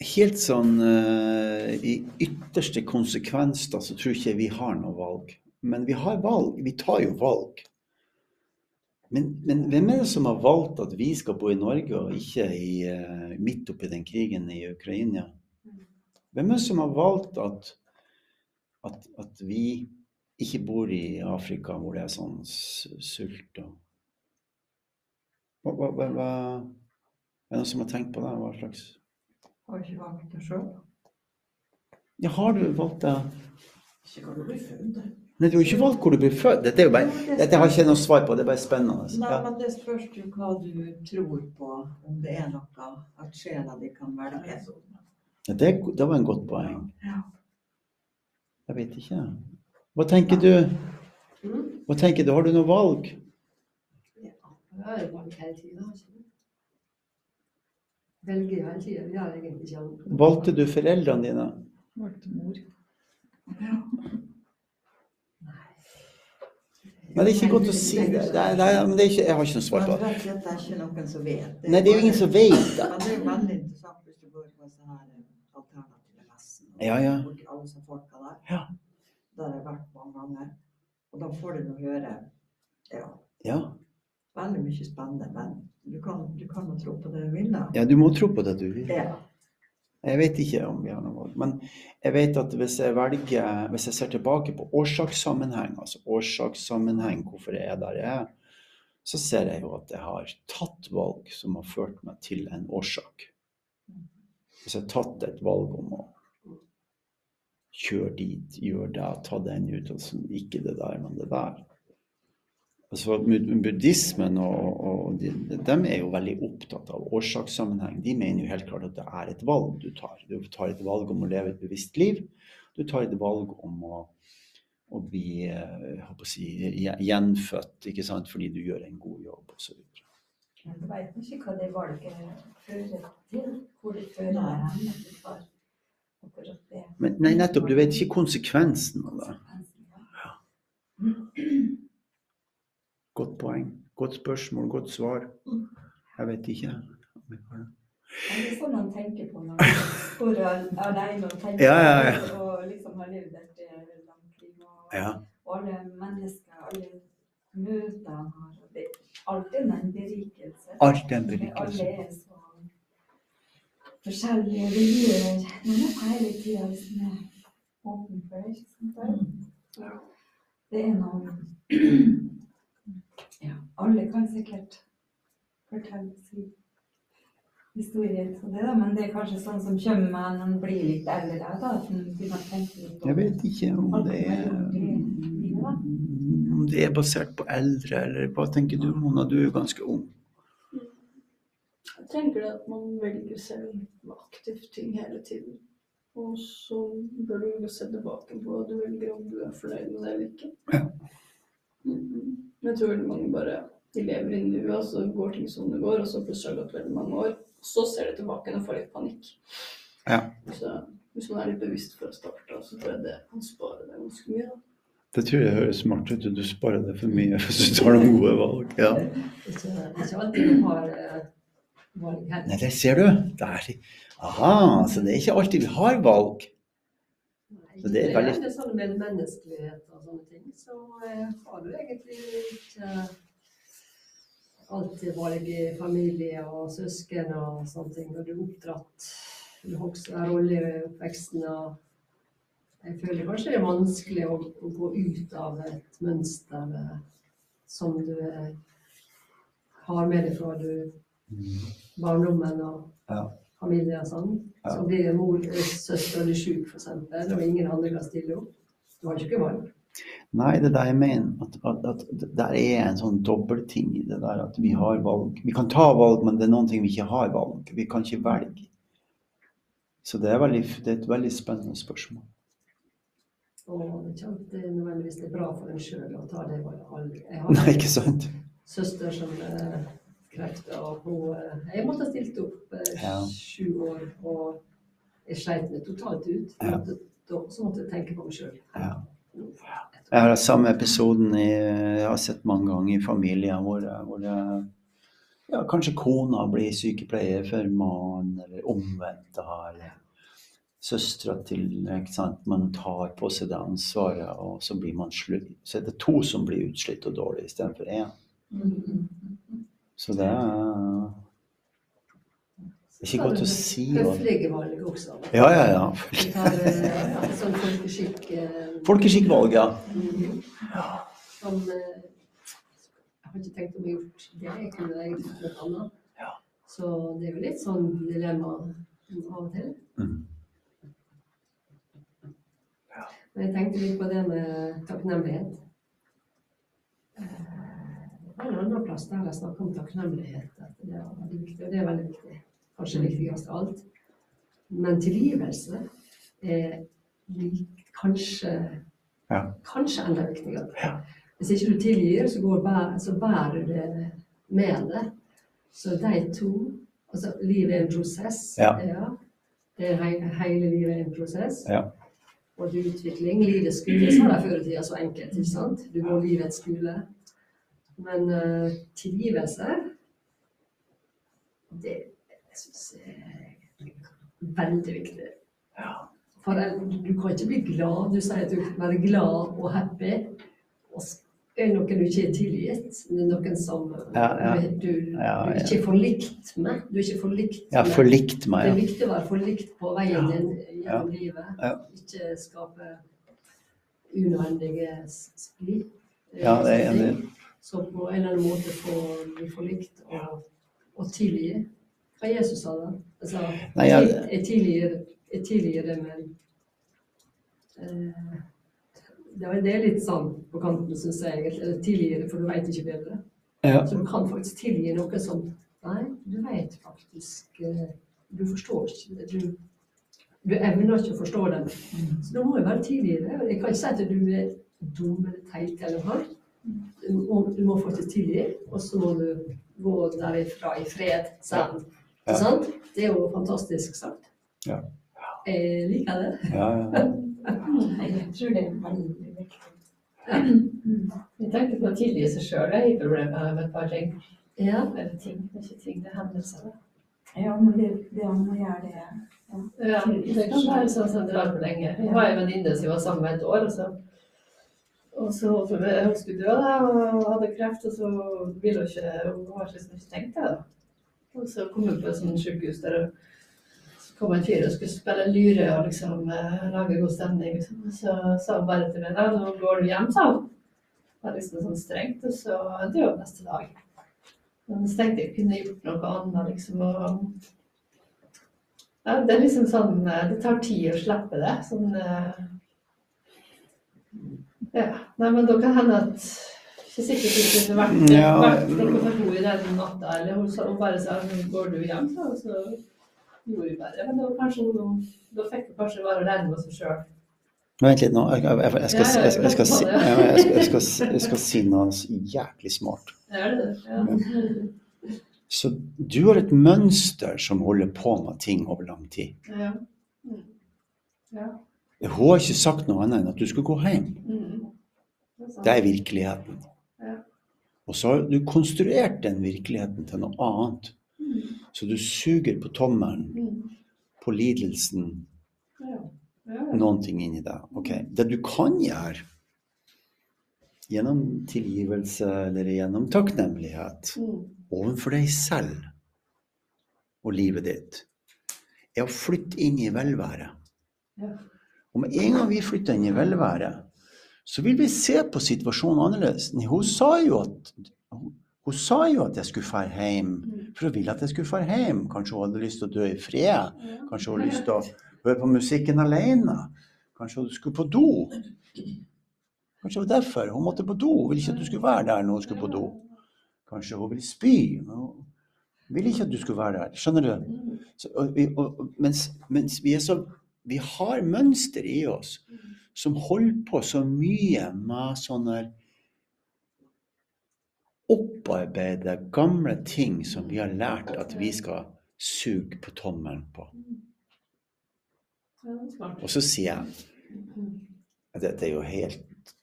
Helt sånn uh, I ytterste konsekvens da, så tror ikke vi har noe valg. Men vi har valg. Vi tar jo valg. Men, men hvem er det som har valgt at vi skal bo i Norge og ikke i, eh, midt oppi den krigen i Ukraina? Hvem er det som har valgt at, at, at vi ikke bor i Afrika hvor det er sånn sult og hva, hva, hva, hva Er det noen som har tenkt på det? Hva slags Har ikke valgt det sjøl. Ja, har du valgt det? Ikke kan du blir født. Nei, du har ikke valgt hvor du blir født. Dette, er jo bare, dette har jeg ikke noe svar på, det er bare spennende. Nei, men det spørs jo hva du tror på, om det er noe at sjela di kan velge. Ja, det, det var en godt poeng. Ja. Jeg vet ikke. Hva tenker du? Mm. Hva tenker du? Har du noe valg? Jeg har jo valgt hele det? Velger hele har egentlig ikke annet. Valgte du foreldrene dine? Valgte mor. Nei, det er ikke godt å si det. det, er, det er, det er ikke, jeg har ikke noe svar på Men det. det er ikke noen som vet. Nei, det er jo ingen som vet det. Men det er veldig interessant hvis du går på sånne eh, alternative messen. og Ja, ja. Alle som folka der. Ja. Der har jeg vært mange ganger. Og da får du nå høre ja, Ja. veldig mye spennende. Men du kan, du kan jo tro på det du vil, da. ja, du må tro på det du vil. Ja. Jeg vet ikke om vi har noe valg. Men jeg vet at hvis jeg velger Hvis jeg ser tilbake på årsakssammenheng, altså årsakssammenheng, hvorfor jeg er der jeg er, så ser jeg jo at jeg har tatt valg som har ført meg til en årsak. Hvis jeg har tatt et valg om å kjøre dit, gjøre det, ta den utdannelsen, ikke det der, men det der. Altså, buddhismen og, og de, de er jo veldig opptatt av årsakssammenheng. De mener jo helt klart at det er et valg du tar. Du tar et valg om å leve et bevisst liv. Du tar et valg om å, å bli eh, jeg håper å si, gjenfødt ikke sant? fordi du gjør en god jobb osv. Men du vet ikke hva det valget fører til. Hvor det fører hen. Men nei, nettopp, du vet ikke konsekvensen av det. Godt poeng. Godt spørsmål, godt svar. Jeg vet ikke. det. Er sånn man tenker på når man går alene og tenker Ja, ja, ja. og liksom har levd et eh, langt liv. Og, Ja. alle mennesker, alle møter han har. Det er alltid en berikelse. Alt en berikelse. Alle er så forskjellige miljøer. Man er hele tida liksom åpen for det. Det er noe Ja, alle kan sikkert fortelle sin historie til det, da, men det er kanskje sånn som kommer med når en blir litt eldre, da, at man begynner å tenke litt Jeg vet ikke om det er om det er basert på eldre, eller hva tenker du, Mona? Du er jo ganske ung. Jeg tenker at man velger selv aktivt ting hele tiden. Og så bør du se tilbake på hva du velger, om du er fornøyd med det eller ikke. Ja. Mhm. Men jeg tror veldig mange bare de lever i nuet, og så går ting som det går, og så plutselig har det gått veldig mange år. Så ser de tilbake og får litt panikk. Ja. Så hvis man er litt bevisst for å starte, så tror jeg det kan spare deg ganske mye. da. Det tror jeg høres smart ut. Du sparer deg for mye hvis du tar noen gode valg. Ja. Nei, det der ser du. Der. Aha, så det er ikke alltid vi har valg. Så det er veldig- Det er sånn med menneskelighet og sånne ting, så eh, har du egentlig ikke alltid valg i familie og søsken og sånne ting. Og du er oppdratt, du har også en rolle i oppveksten og Jeg føler kanskje det er vanskelig å, å gå ut av et mønster eh, som du eh, har med deg fra du barndommen og Ja. familie og sånn. Så blir mor eller søster di sjuk, f.eks., og ingen andre kan stille opp. Du har ikke valg. Nei, det er det jeg mener. At, at, at det der er en sånn dobbeltting i det der at vi har valg. Vi kan ta valg, men det er noen ting vi ikke har valg. Vi kan ikke velge. Så det er, veldig, det er et veldig spennende spørsmål. Og det er ikke alltid nødvendigvis det er bra for en sjøl å ta det valget. Jeg Nei, ikke sant? søster som eh, krefter, og hun eh, Jeg måtte ha stilt opp eh, Ja. sju år, og jeg sleit meg totalt ut. Ja. så måtte jeg tenke på meg sjøl. Ja. Jeg har hatt samme episoden i, jeg har sett mange ganger i familier hvor, hvor jeg, ja, kanskje kona blir sykepleier for mannen, eller omvendt. eller Søstera til ikke sant? Man tar på seg det ansvaret, og så blir man slutt. Så er det to som blir utslitt og dårlig istedenfor én. Så det er ikke godt å si. hva- Høflige valg også. Ja, ja, ja. Tar eh, sånn folkeskikk eh, Folkeskikkvalg, ja. mhm. Som eh, Jeg har ikke tenkt om jeg har gjort det. Jeg kunne egentlig gjort noe annet. Så det er jo litt sånn dilemma av og til. Mm. Men jeg tenkte litt på det med takknemlighet. En annen plass der jeg snakker om takknemlighet. At det er veldig viktig, og det er veldig viktig. Kanskje viktigst av alt. Men tilgivelse er kanskje, Ja. kanskje enda viktigere. Ja. Hvis ikke du tilgir, så, går bæ- så bærer du det med deg. Så de to Altså, livet er en prosess. Ja. Det er he hele livet er en prosess. Ja. Og det er utvikling. Livets skole sa de før i tida så enkelt, ikke sant? Du går livets skole. Men uh, tilgivelse, det syns jeg er veldig viktig. For du kan ikke bli glad. Du sier at du kan være glad og happy. Og er noen du ikke er tilgitt. Det er noen som Ja, ja. du, du, Ja, ja. ikke er forlikt med. Du er ikke forlikt med. Ja, forlikt meg, det er viktig å være forlikt på veien Ja. din gjennom livet. Ja. Ikke skape unødvendige splitt. Ja, det er enig Så på en eller annen måte få bli forlikt og, og tilgi. Hva Jesus sa da? Altså, Nei, jeg- jeg tilgir, jeg tilgir det, men eh, det det er litt sånn på kanten, syns jeg. egentlig. Eller tilgir det, for du veit ikke bedre. Ja. Så du kan faktisk tilgi noe som Nei, du vet faktisk eh, Du forstår ikke. Du, du evner ikke å forstå det. Så da må jeg bare tilgi det. Jeg kan ikke si at du er dum eller teit eller noe. Du må, du må faktisk tilgi, og så må du gå derifra i fred selv. Ja. Sant? Det er jo fantastisk sagt. Ja. Jeg liker det. Ja, ja. Jeg tror det er veldig viktig. Jeg tenkte på å tilgi seg sjøl i problemet med et par ting. Ja. Eller ting, det er ikke ting, det er hendelser. Ja, men det, det å gjøre det. Ja, det kan være sånn sentralt lenge. Jeg har en venninne som var sammen med et år, og så, og så hun skulle dø da, og hadde kreft, og så ville hun ikke Hun har liksom ikke tenkt det. da. Og så kom hun på et sånt sykehus der så kom en fyr og skulle spille lyre og liksom eh, lage god stemning. Liksom. Så sa hun bare til meg da, nå går du hjem, sa hun. Det var liksom sånn strengt, og så døde hun neste dag. Men så tenkte jeg kunne gjort noe annet, liksom. og ja, det er liksom sånn eh, Det tar tid å slippe det. Sånn eh, Ja. Nei, men da kan hende at Ikke sikkert det kunne vært, Ja. vært noe for henne i den natta. Eller hun, sa, hun bare sa «Nå 'Går du hjem?' Så, og så gjorde hun bare Men da, kanskje hun, da fikk hun kanskje være alene med seg sjøl. Vent litt nå. Jeg, skal, si, noe jæklig smart. Er det? Ja. Så du har et mønster som holder på med ting over lang tid. ja. Ja. Hun har ikke sagt noe annet enn at du skal gå hjem. Mm. Det er. Virkeligheten. Ja. Og så har du konstruert den virkeligheten til noe annet. Mm. Så du suger på tommelen, Mm. på lidelsen, Ja. Ja. noen ting inni deg. Okay. Det du kan gjøre gjennom tilgivelse eller gjennom takknemlighet Mm. overfor deg selv og livet ditt, er å flytte inn i velvære. Og med en gang vi flytter inn i velvære, så vil vi se på situasjonen annerledes. Hun sa jo at, hun sa jo at jeg skulle dra hjem, for hun ville at jeg skulle dra hjem. Kanskje hun hadde lyst til å dø i fred. Kanskje hun hadde lyst til å høre på musikken alene. Kanskje hun skulle på do. Kanskje det var derfor. Hun måtte på do. Hun ville ikke at du skulle være der når hun skulle på do. Kanskje hun ville spy. men Hun ville ikke at du skulle være der. Skjønner du? Så, og, og, og, mens, mens vi er så Vi har mønster i oss som holder på så mye med sånne opparbeide gamle ting som vi har lært at vi skal suge på tommelen på. Og så sier jeg at dette er jo helt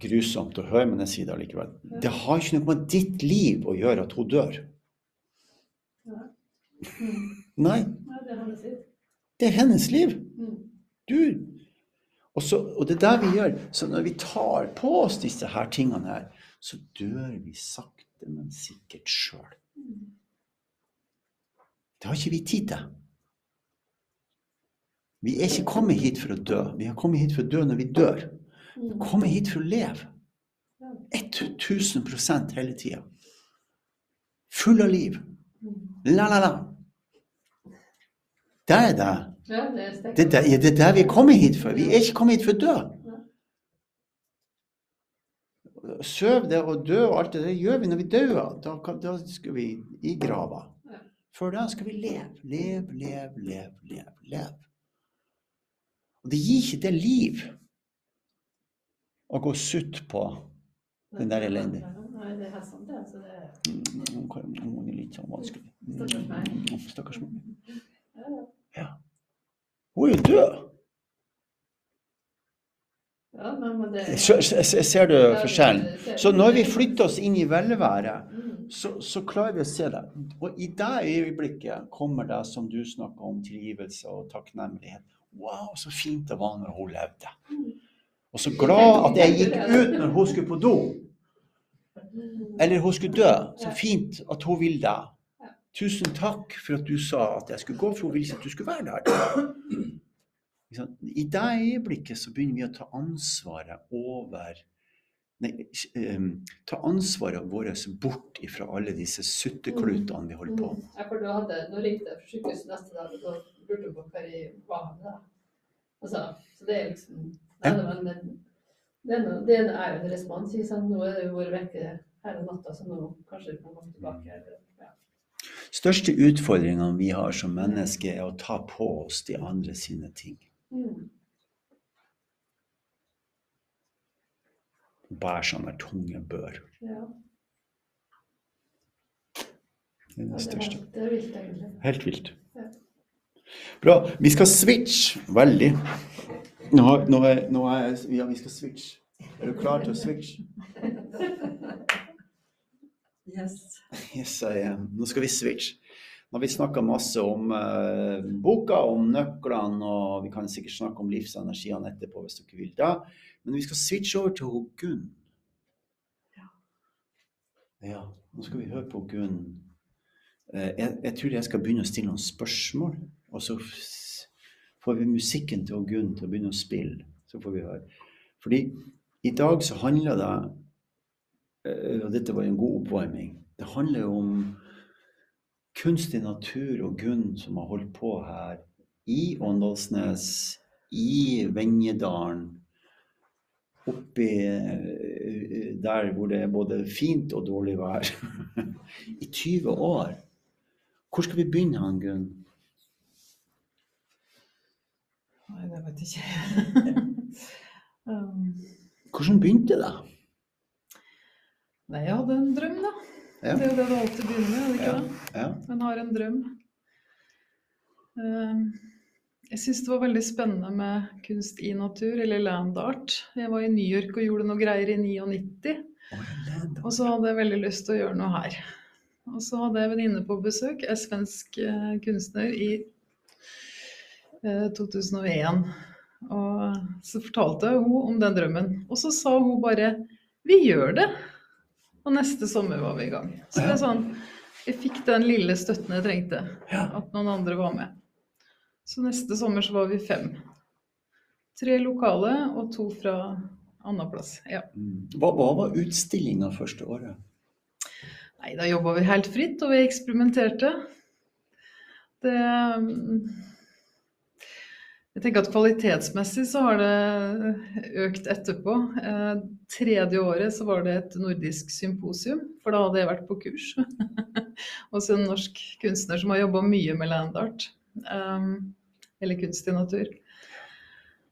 grusomt å høre, men jeg sier det allikevel. Det har ikke noe med ditt liv å gjøre at hun dør. Nei. Det er hennes liv. Mm. Du. Og, så, og det er det vi gjør. Så når vi tar på oss disse her tingene her, så dør vi sakte, men sikkert sjøl. Det har ikke vi tid til. Vi er ikke kommet hit for å dø. Vi har kommet hit for å dø når vi dør. Vi har kommet hit for å leve. Ja. 1000 hele tida. Full av liv. La, la, la. Det er det. Ja, det er. Det er det, ja, det er vi er kommet hit for. Vi er ikke kommet hit for å dø. Søv det og dø og alt det der gjør vi når vi dør. Da, da skal vi i grava. Før da skal vi leve. Leve, leve, leve, leve. leve. Og det gir ikke det liv å gå sutt på den der elendige. Nei, det er sant, det. Altså, det er... Mm, er litt sånn vanskelig. Stakkars meg. Mm, Stakkars meg. Ja. Hun er jo død. Ja, det Ser du forskjellen? Så når vi flytter oss inn i velvære, Mm. så, så klarer vi å se det. Og i det øyeblikket kommer det som du snakker om, tilgivelse og takknemlighet. Wow, så fint det var når hun levde. Og så glad at jeg gikk ut når hun skulle på do. Eller hun skulle dø. Så fint at hun vil det. Tusen takk for at du sa at jeg skulle gå, for hun ville at du skulle være der. I det øyeblikket så begynner vi å ta ansvaret over Nei, ehm, ta ansvaret vårt bort fra alle disse sutteklutene vi holder på med. Ja, for du hadde, nå ringte jeg fra sykehuset neste dag, og lurte på hva jeg var med. Altså, så det er liksom nei, det, det, er noe, det er jo en respons. Nå er det jo vært vekke hele natta, så nå kanskje vi kan komme tilbake. Eller. Største utfordringene vi har som mennesker, er å ta på oss de andre sine ting. Mm. Bære sånne tunge bør. Ja. Det er det største. det er vilt, egentlig. Helt vilt. Bra. Vi skal switche veldig. Nå, nå er, nå er, ja, vi skal switche. Er du klar til å switche? Yes. Yes, I am. Nå skal vi switche. Nå har vi snakka masse om uh, boka, om nøklene, og vi kan sikkert snakke om livsenergiene etterpå hvis dere vil da. Men vi skal switche over til Gunn. Ja, nå skal vi høre på Gunn. Uh, jeg, jeg tror jeg skal begynne å stille noen spørsmål, og så får vi musikken til Gunn til å begynne å spille. Så får vi høre. Fordi i dag så handler det og dette var jo en god oppvarming. Det handler jo om kunstig natur og Gunn som har holdt på her i Åndalsnes, i Venjedalen, oppi eh, der hvor det er både fint og dårlig vær, i 20 år. Hvor skal vi begynne, han Gunn? Nei, det vet jeg ikke. um, Hvordan begynte det? Nei, jeg hadde en drøm, da. Ja. Det er jo det du alltid begynner med, er det ikke Ja. det? En har en drøm. Um, jeg syns det var veldig spennende med kunst i natur, eller land art. Jeg var i New York og gjorde noe greier i 99. Å, jeg leder. Og så hadde jeg veldig lyst til å gjøre noe her. Og så hadde jeg en venninne på besøk, en svensk eh, kunstner, i eh, 2001. Og så fortalte jeg henne om den drømmen. Og så sa hun bare 'Vi gjør det'. Og neste sommer var vi i gang. Så det er sånn Jeg fikk den lille støtten jeg trengte. At noen andre var med. Så neste sommer så var vi fem. Tre lokale og to fra annen plass. Ja. Hva, hva var utstillinga første året? Nei, da jobba vi helt fritt, og vi eksperimenterte. Det Jeg tenker at kvalitetsmessig så har det økt etterpå. Eh, tredje året så var det et nordisk symposium, for da hadde jeg vært på kurs hos en norsk kunstner som har jobba mye med land art. eh, eller kunst i natur.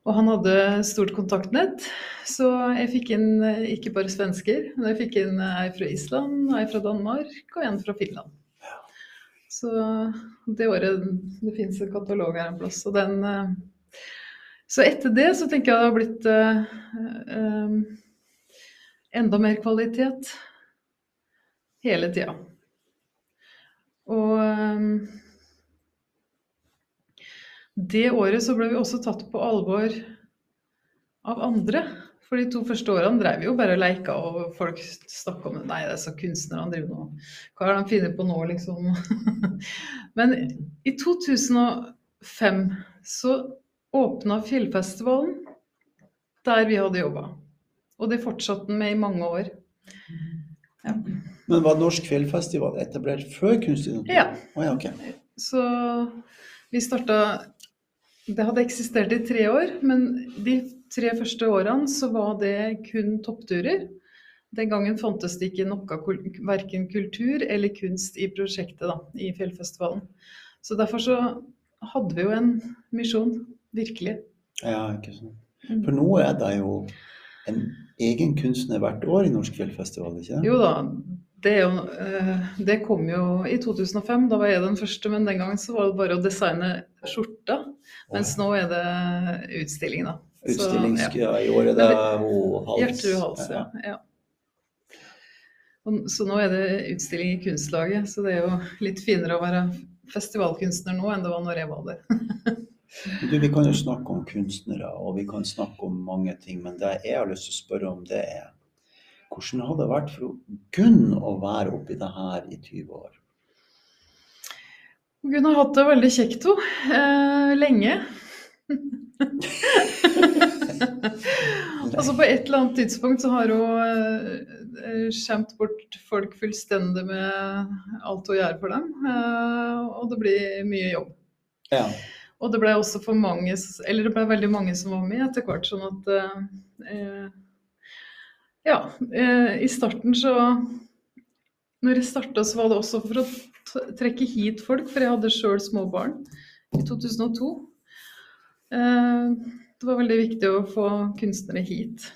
Og han hadde stort kontaktnett, så jeg fikk inn eh, ikke bare svensker, men jeg fikk inn ei fra Island, ei fra Danmark og en fra Finland. Så det året Det fins en katalog her en plass, og den eh, Så etter det så tenker jeg det har blitt eh, eh, enda mer kvalitet hele tida. Og eh, det året så ble vi også tatt på alvor av andre. For de to første årene drev vi jo bare og leika, og folk snakka om Nei, det er så kunstnerne driver nå Hva har de funnet på nå, liksom? Men i 2005 så åpna Fjellfestivalen der vi hadde jobba. Og det fortsatte den med i mange år. Men var Norsk Fjellfestival etablert før Kunst? Ja. Oh, ja, okay. Så vi starta Det hadde eksistert i tre år, men de tre første årene så var det kun toppturer. Den gangen fantes det ikke noe verken kultur eller kunst i prosjektet da, i Fjellfestivalen. Så derfor så hadde vi jo en misjon, virkelig. Ja, ikke sant. Mm. For nå er det jo en egen kunstner hvert år i Norsk Fjellfestival, ikke det? Jo da, det, er jo, eh, det kom jo i 2005, da var jeg den første, men den gangen så var det bare å designe skjorta. Mens nå er det utstilling, da. Så, Utstillings... ja. I år er det ho- hals. Hjerterud hals, ja. ja. Og, så nå er det utstilling i Kunstlaget, så det er jo litt finere å være festivalkunstner nå enn det var når jeg var der. Du, vi kan jo snakke om kunstnere, og vi kan snakke om mange ting, men det jeg har lyst til å spørre om, det er hvordan har det vært for Gunn å være oppi det her i 20 år? Gunn har hatt det veldig kjekt, hun. Eh, lenge. altså På et eller annet tidspunkt så har hun eh, skjemt bort folk fullstendig med alt hun gjør for dem. Eh, og det blir mye jobb. Ja. Og det ble også for mange, eller det ble veldig mange som var med etter hvert. Sånn at eh, Ja, eh, i starten så Når jeg starta, så var det også for å trekke hit folk, for jeg hadde sjøl små barn i 2002. Eh, det var veldig viktig å få kunstnere hit.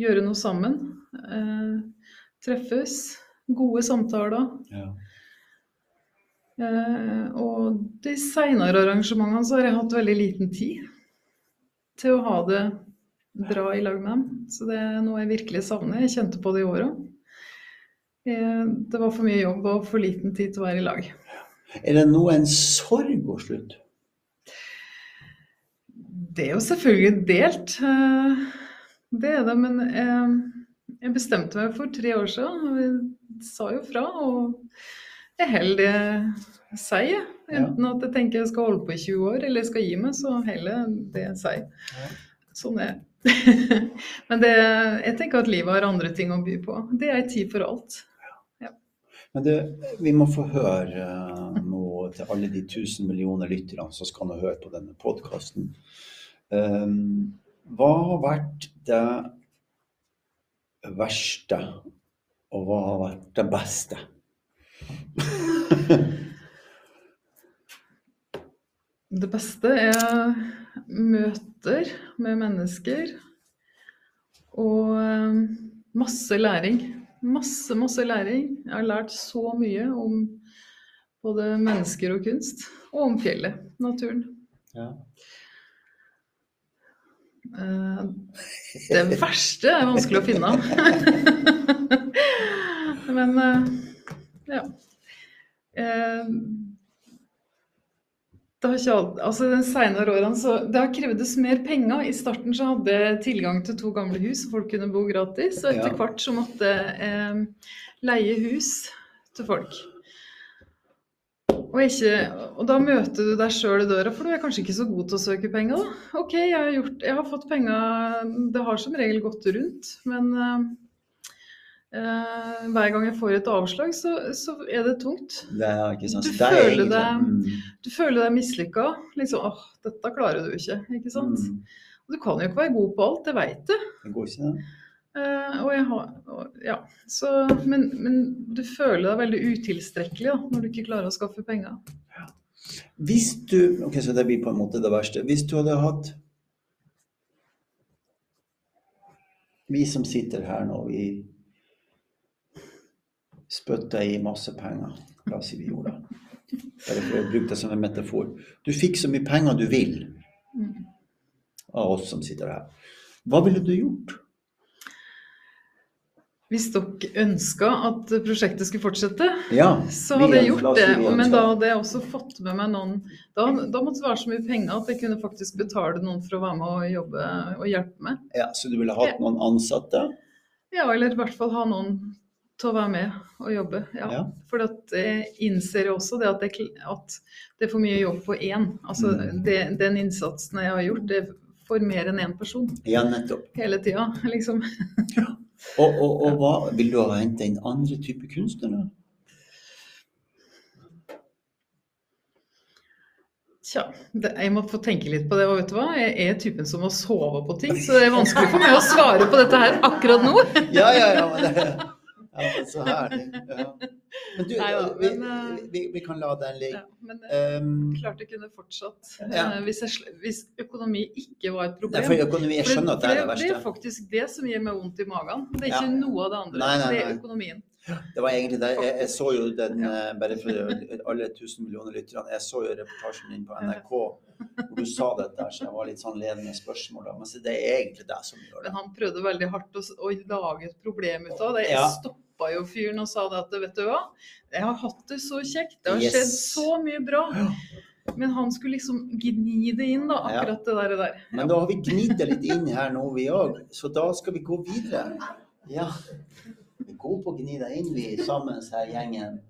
Gjøre noe sammen. Eh, treffes. Gode samtaler. ja. Eh, og de seinere arrangementene så har jeg hatt veldig liten tid til å ha det bra i lag med dem. Så det er noe jeg virkelig savner. Jeg kjente på det i år òg. Det var for mye jobb og for liten tid til å være i lag. Er det nå en sorg å slutte? Det er jo selvfølgelig delt. eh, Det er det, men eh, jeg bestemte meg for tre år siden. og Jeg sa jo fra. og jeg holder det jeg sier. Enten at jeg tenker jeg skal holde på i 20 år, eller jeg skal gi meg, så heller det jeg sier. Sånn er det. Men det, jeg tenker at livet har andre ting å by på. Det er en tid for alt. Men det, vi må få høre noe nå til alle de tusen millioner lytterne som skal nå høre på denne podkasten. Hva har vært det verste, og hva har vært det beste? Det beste er møter med mennesker og eh, masse læring. Masse, masse læring. Jeg har lært så mye om både mennesker og kunst, og om fjellet, naturen. Ja. Eh, Det verste er vanskelig å finne. Men eh, ja. Eh, Det har ikke alt, altså den senere årene så Det har krevdes mer penger. I starten så hadde jeg tilgang til to gamle hus, folk kunne bo gratis. Og etter hvert så måtte jeg eh, leie hus til folk. Og, ikke, og da møter du deg sjøl i døra, for du er kanskje ikke så god til å søke penger. da. OK, jeg har, gjort, jeg har fått penger, det har som regel gått rundt, men uh, uh, hver gang jeg får et avslag, så, så er det tungt. Det er ikke sant. Du det er føler deg- mm, Du føler deg mislykka. Liksom, åh, dette klarer du ikke. ikke sant? mm, Og du kan jo ikke være god på alt, det veit du. Det går ikke, det. Eh, og jeg har, og, ja, så, men, men du føler deg veldig utilstrekkelig da, når du ikke klarer å skaffe penger. Hvis du Ok, så det blir på en måte det verste. Hvis du hadde hatt Vi som sitter her nå, vi spytter i masse penger. La oss si vi gjorde det. Bare for å bruke det som en metafor. Du fikk så mye penger du vil Mm. av oss som sitter her. Hva ville du gjort? Hvis dere ønska at prosjektet skulle fortsette, Ja, så hadde jeg gjort det. Men da hadde jeg også fått med meg noen Da, da måtte det være så mye penger at jeg kunne faktisk betale noen for å være med og jobbe og hjelpe meg. Ja, så du ville hatt noen ansatte? Ja, eller i hvert fall ha noen til å være med og jobbe. Ja. Ja. For jeg innser også det at, jeg, at det er for mye jobb på én. Altså Mm. det, den innsatsen jeg har gjort, det er for mer enn én person Ja, nettopp. hele tida. Liksom. Og, og, og hva vil du ha hente inn andre typer kunstnere? Tja, det, jeg må få tenke litt på det. Og vet du hva, jeg er typen som må sove på ting, så det er vanskelig for meg å svare på dette her akkurat nå. Ja, ja, ja. Men det, ja, så herlig. Ja. Men du, Neida, vi, men, vi, vi, vi kan la den ligge. Ja, men eh, Um, klart det kunne fortsatt. Ja. eh, Hvis, jeg, hvis økonomi ikke var et nei, problem. for økonomi, jeg skjønner at det er det verste. det er faktisk det som gir meg vondt i magen. Det er Ja. ikke noe av det andre. Nei, nei, Det er økonomien. Det var egentlig det. Jeg, jeg så jo den, Ja. eh, bare for alle tusen millioner lytterne, jeg så jo reportasjen din på NRK hvor du sa dette, så jeg var litt sånn ledende spørsmål. da. Men så det er egentlig det som gjør det. Men han prøvde veldig hardt å, å lage et problem ut av det. Jeg Ja. stoppa jo fyren og sa det at vet du hva, jeg har hatt det så kjekt. Det har Yes. skjedd så mye bra. Men han skulle liksom gni det inn, da, Ja. akkurat det der. der. Men da har vi gnidd det litt inn her nå, vi òg. Så da skal vi gå videre. Ja. Gode på å gni deg inn, vi sammen her, gjengen.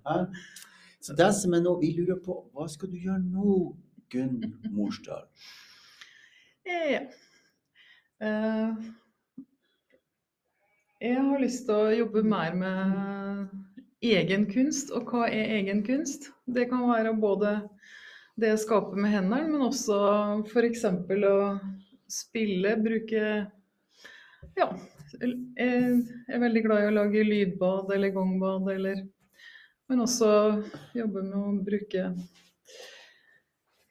Så det som er nå, vi lurer på, hva skal du gjøre nå, Gunn Morsdal? Ja. Eh, jeg har lyst til å jobbe mer med egen kunst. Og hva er egen kunst? Det kan være både det jeg skaper med hendene, men også f.eks. å spille, bruke Ja. Jeg er veldig glad i å lage lydbad eller gongbad, eller Men også jobbe med å bruke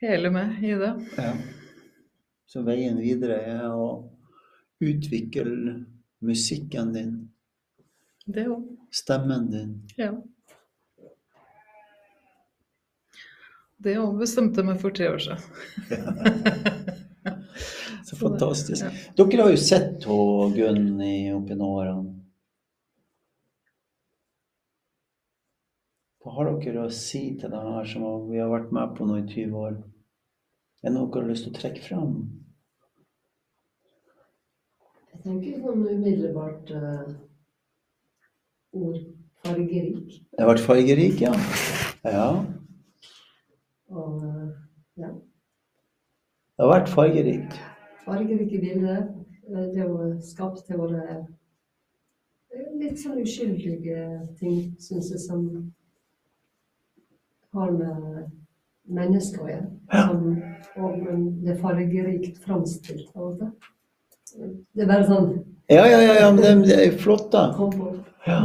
hele meg i det. Ja. Så veien videre er å utvikle musikken din, Det òg. stemmen din. Ja. Det òg bestemte jeg meg for tre år siden. Så fantastisk. Dere har jo sett hun Gunn i- opp gjennom årene. Hva har dere å si til det her som vi har vært med på nå i 20 år? Er det noe dere har lyst til å trekke fram? Jeg tenker sånn umiddelbart uh, ord fargerik. Det har vært fargerik, ja. Ja, Og ja. det har vært fargerikt. Fargerike bilder. Eh, Det å skapt til våre eh, litt sånn uskyldige ting, syns jeg, som har med mennesker å gjøre. Og det er fargerikt framstilt. Det er bare sånn Ja, ja, ja, ja men det, er flott, da. Ja.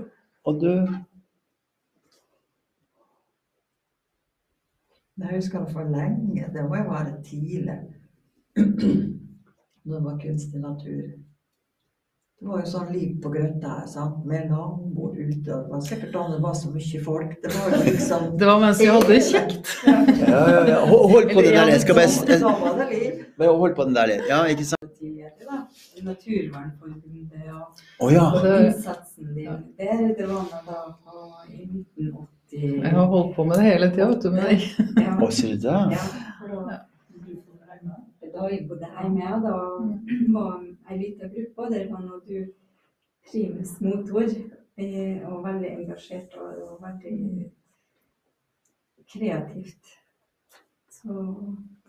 Og du? Jeg husker det for lenge, det må jo være tidlig. Når det var kunstig natur. Det var jo sånn liv på grøtta her, sant? med langbord ute. og Det var sikkert da det var så mye folk. Det var jo liksom Det var mens vi hadde det kjekt. Ja, ja, ja. Hold, på den der. Jeg skal bare, bare hold på den der litt. Ja, ikke sant? Naturvernforbundet ja. Innsatsen din. Det, det var da i 1980. Jeg har holdt på med det hele tida, vet du. Men jeg, Ja, Å, sier du det? ja, da, vi bodde hjemme, ja, da var ei lita gruppe, og der var nå du Trives motor. eh, Og veldig engasjert og, og veldig kreativt. Så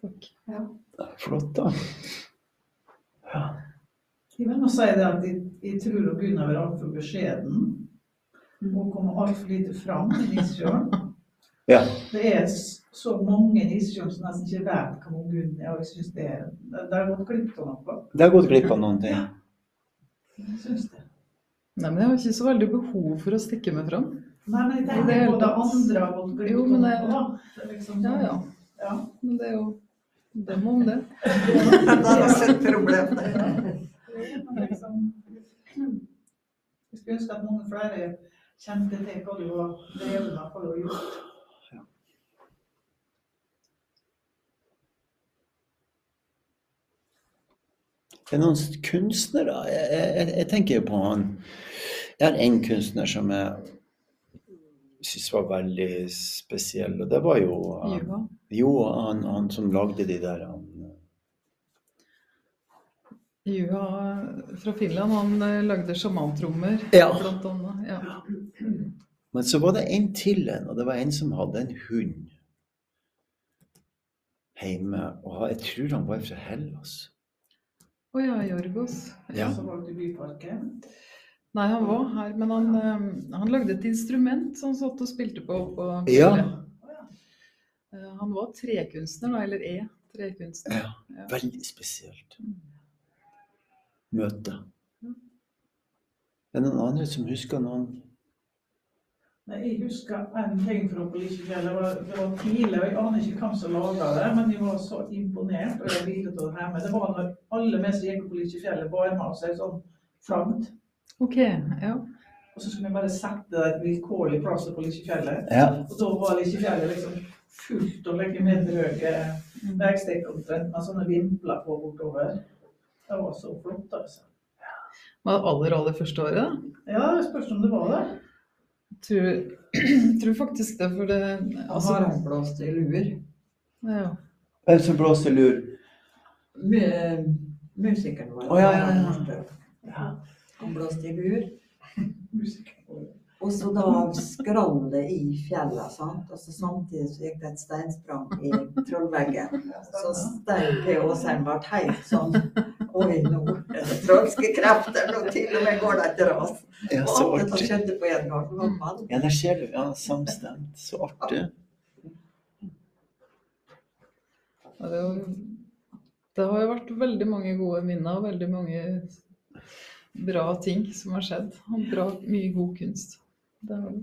Takk. ja. Det er Flott, da. Ja. Jeg vil nå si det at jeg, jeg tror Gunnar er altfor beskjeden og kommer altfor lite fram i Nisjøen. Ja. Det er så mange Nisjøen som nesten ikke vet hva Gunn er, og jeg synes det er Det har gått glipp av noe. Det har gått glipp av noen ting. Jeg synes det. Nei, men jeg har ikke så veldig behov for å stikke meg fram. Nei, men jeg tenker er på det andre har gått glipp Jo, av men noe. det- da. Det er liksom Ja, ja. ja. Men det er jo dem om det. Det er også et problem. Liksom, Jeg skulle ønske at mange flere kjente til hva du har drevet med, hva du har gjort. Det er noen kunstnere jeg, jeg, jeg tenker jo på han Jeg har en kunstner som jeg syntes var veldig spesiell, og det var jo uh, Jo, han, han som lagde de der han, Juha fra Finland, han eh, lagde sjamantrommer, Ja. blant annet. Ja. Men så var det en til en, og det var en som hadde en hund hjemme. Og jeg tror han var fra Hellas. Å ja, Jorgos. Ja. Byparken. Nei, han var her, men han, eh, han lagde et instrument som han satt og spilte på. på Ja. Eh, Han var trekunstner, da, eller er trekunstner. ja. Ja. Veldig spesielt møte. Er det noen andre som husker noen? Nei, Jeg husker en ting fra Politisfjellet. Det var, det var tidlig, og jeg aner ikke hvem som laga det, men jeg var så imponert. og jeg ta Det hjemme. Det var når alle vi som gikk på Politisfjellet, bar med oss en sånn flagg. Ok, ja. Og så skulle vi bare sette det et vilkårlig plass på Politisfjellet. Ja. Og da var Likkjefjellet liksom fullt av legemiddelhøye bergstikk omtrent med sånne vimpler på bortover. Det var så flott, altså. Var det aller, aller første året? Ja, det spørs om det var det. Tror, tror faktisk det, for det altså, har han blåst i luer. ja. Hvem som blåste lur? Mu- Musikeren vår. Å, ja, ja, ja. Han blåste i lur. Og så da skrall det i fjellet, sant? og så samtidig så gikk det et steinsprang i trollveggen. Så Stein P. Åsheim ble helt sånn Oi, nå trolske krefter, nå til og med går det et ras. Ja, Og så alt dette artig. skjedde på en gang. Ja, der ser du. Ja, samstemt. Så artig. Ja, det, var, det har jo vært veldig mange gode minner og veldig mange bra ting som har skjedd. Og bra, mye god kunst. Det er jo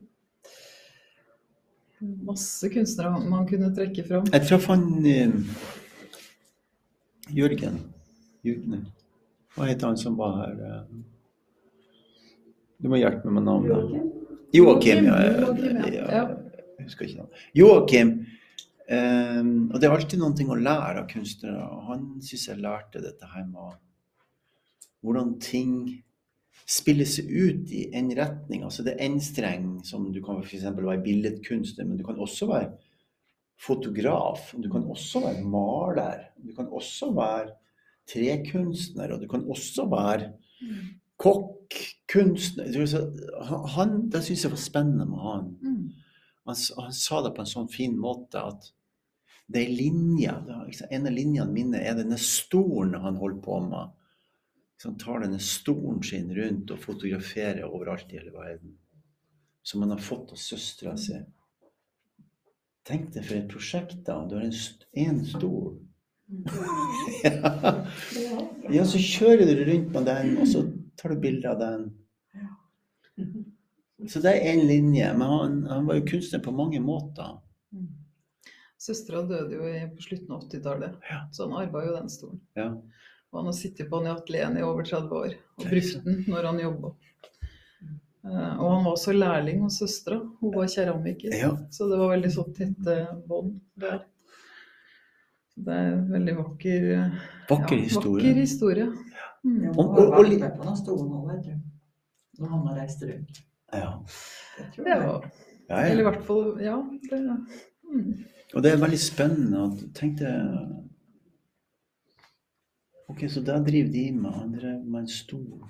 masse kunstnere man kunne trekke fram. Jeg traff han eh, Jørgen. Jørgen. Hva heter han som var her? eh? Du må hjelpe meg med navnet. Joakim. Ja, ja, jeg husker ikke navnet. Joakim. eh, og det er alltid noe å lære av kunstnere. og Han syns jeg lærte dette her med hvordan ting spiller seg ut i en retning. Altså det er en streng som du kan f.eks. være billedkunstner, men du kan også være fotograf. Du kan også være maler. Du kan også være trekunstner, og du kan også være kokk, kunstner. Han, det syns jeg var spennende med han. Mm. Han, han sa det på en sånn fin måte at det er linjer. En av linjene mine er denne stolen han holder på med. Så han tar denne stolen sin rundt og fotograferer overalt i hele verden. Som han har fått av søstera si. Tenk deg for et prosjekt, da. Du har en, en stol. Ja. ja, så kjører du rundt med den, og så tar du bilde av den. Så det er én linje. Men han, han var jo kunstner på mange måter. Søstera døde jo på slutten av 80-tallet, Ja. så han arva jo den stolen. Ja. Og han har sittet på den i atelieret i over 30 år og brukt den når han jobba. Eh, og han var også lærling hos søstera. Hun var keramiker. Ja. Så det var veldig så tette bånd der. Det er en veldig vakker, eh, Vakker ja, historie. Vakker historie. Mm. Ja, Og- og- og med på noen stolen nå, vet du. Når han har reist rundt. Ja. Det tror Ja, jeg. Ja, eller i hvert fall Ja. Det, mm. Og det er veldig spennende. og Tenk deg Ok, så der driver de med Han drev med en stol.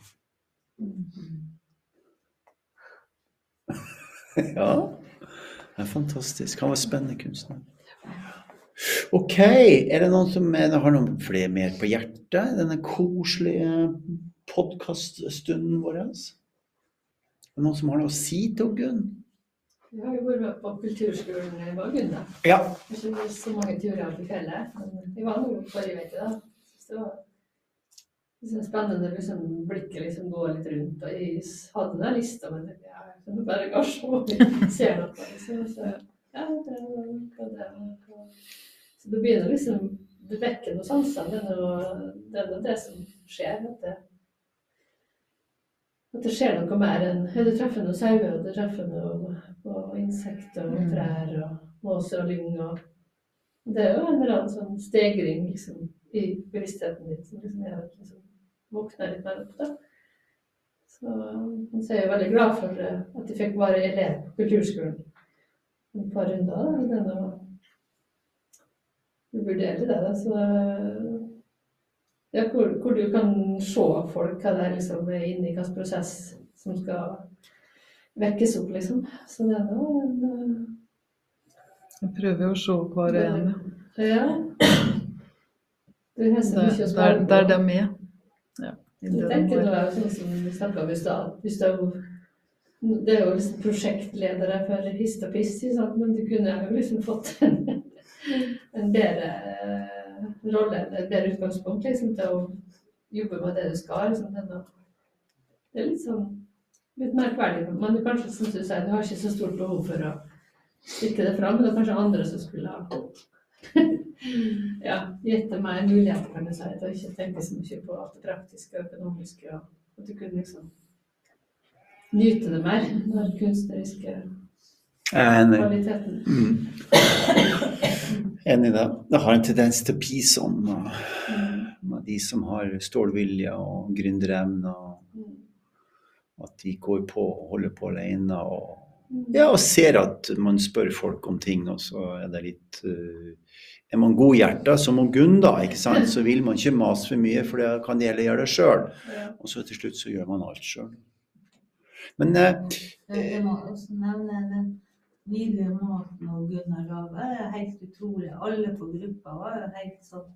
ja. Det er fantastisk. Han var spennende kunstner. OK, er det noen som er, har noen flere mer på hjertet? Denne koselige podkaststunden vår? Er det noen som har noe å si til Gunn? Vi har jo vært på kulturskolen i Vagunn, da. Ja. Ikke så mange turer til fjellet, men vi var nå forrige uke, da. Så det var liksom spennende liksom, blikket liksom går litt rundt. Og jeg hadde den lista, men jeg ja, jeg kan bare gå og se ser noe. Liksom. Så, ja, det, det, det, hva. Så det begynner liksom Det vekker noe sanser. Det er noe- det er noe det som skjer. At det, at det skjer noe mer enn Du treffer noen sauer, og du treffer noen og insekter og Mm. trær og måser og lyng. Og det er jo en eller annen sånn stegring liksom, i bevisstheten din som liksom gjør at du liksom, våkner litt mer opp. da. Så, så er jeg veldig glad for eh, at jeg fikk være elev på kulturskolen et par runder. da. Det er noe uvurderlig, det. da. Så, eh, ja, hvor, hvor du kan se folk, hva det er liksom i hvilken prosess som skal vekkes opp, liksom. Så det er nå en Jeg prøver å se hver ene. Ja. Så Der, de er. Ja. Jeg det tenker nå sånn som vi snakket om i stad. Det er jo- Det er jo liksom prosjektledere for Hist og piss, men du kunne jo liksom fått en, en bedre eh, rolle, et bedre utgangspunkt liksom, til å jobbe med det du skal. Liksom, det er litt sånn litt merkverdig. Men du kanskje, som du sier, du har ikke så stort behov for å stikke det fram, men det er kanskje andre som skulle ha ja, gitt deg meg en mulighet, kan du si, til å ikke tenke så mye på det praktiske og økonomiske, og at du kunne liksom nyte det mer, når kunstneriske Jeg er enig. Mm. Enig i det. Det har en tendens til å bli sånn med, Mm. med de som har stålvilje og gründerevne, og Mm. at de går på og holder på alene. Og, Mm. ja, og ser at man spør folk om ting, og så er det litt uh, Er man godhjerta, som Gunn, da, ikke sant? så vil man ikke mase for mye, for det kan det heller gjøre det sjøl. Og så til slutt så gjør man alt sjøl. Men eh, Jeg må også nevne den nydelige maten og Gunnar er helt utrolig. Alle på gruppa var jo helt sånn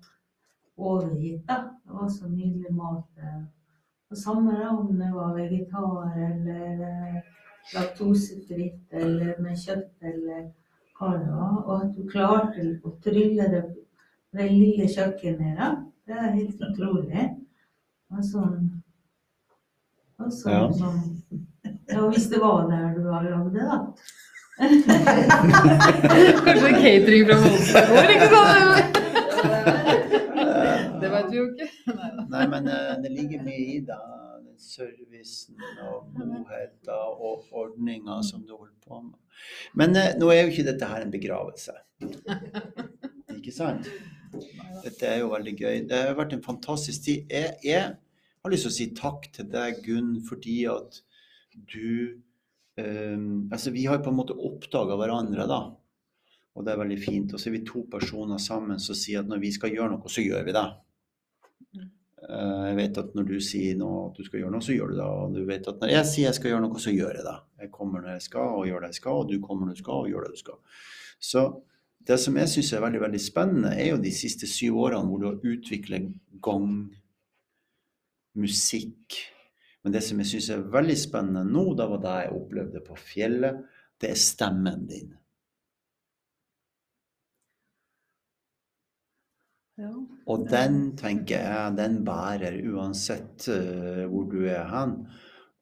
overgitt. da. Det var så nydelig mat. eh. Og samme da, om det var vegetar eller eh, laktosefritt eller med kjøtt eller hva det var. Og at du klarte å trylle det det lille kjøkkenet. da. Det er helt utrolig. Og sånn, og sånn, Ja. sånn ja, hvis det var der du har lagd det, da. Kanskje catering fra Voldsgård, ikke sant? Det vet vi jo ikke. Nei, men eh, det ligger mye i det. Servicen og godheten og ordninga som du holder på med. Men eh, nå er jo ikke dette her en begravelse. Ikke sant? Dette er jo veldig gøy. Det har vært en fantastisk tid. Jeg, jeg har lyst til å si takk til deg, Gunn, fordi at du eh, Altså, vi har på en måte oppdaga hverandre, da. Og det er veldig fint. Og så er vi to personer sammen som sier at når vi skal gjøre noe, så gjør vi det. Eh, Jeg vet at når du sier noe, at du skal gjøre noe, så gjør du det. Og du vet at når jeg sier jeg skal gjøre noe, så gjør jeg det. Jeg kommer når jeg skal og gjør det jeg skal, og du kommer når du skal og gjør det du skal. Så det som jeg syns er veldig veldig spennende, er jo de siste syv årene hvor du har utviklet gang, musikk. Men det som jeg syns er veldig spennende nå, det var det jeg opplevde på fjellet, det er stemmen din. Ja. Og den tenker jeg, den bærer uansett uh, hvor du er hen.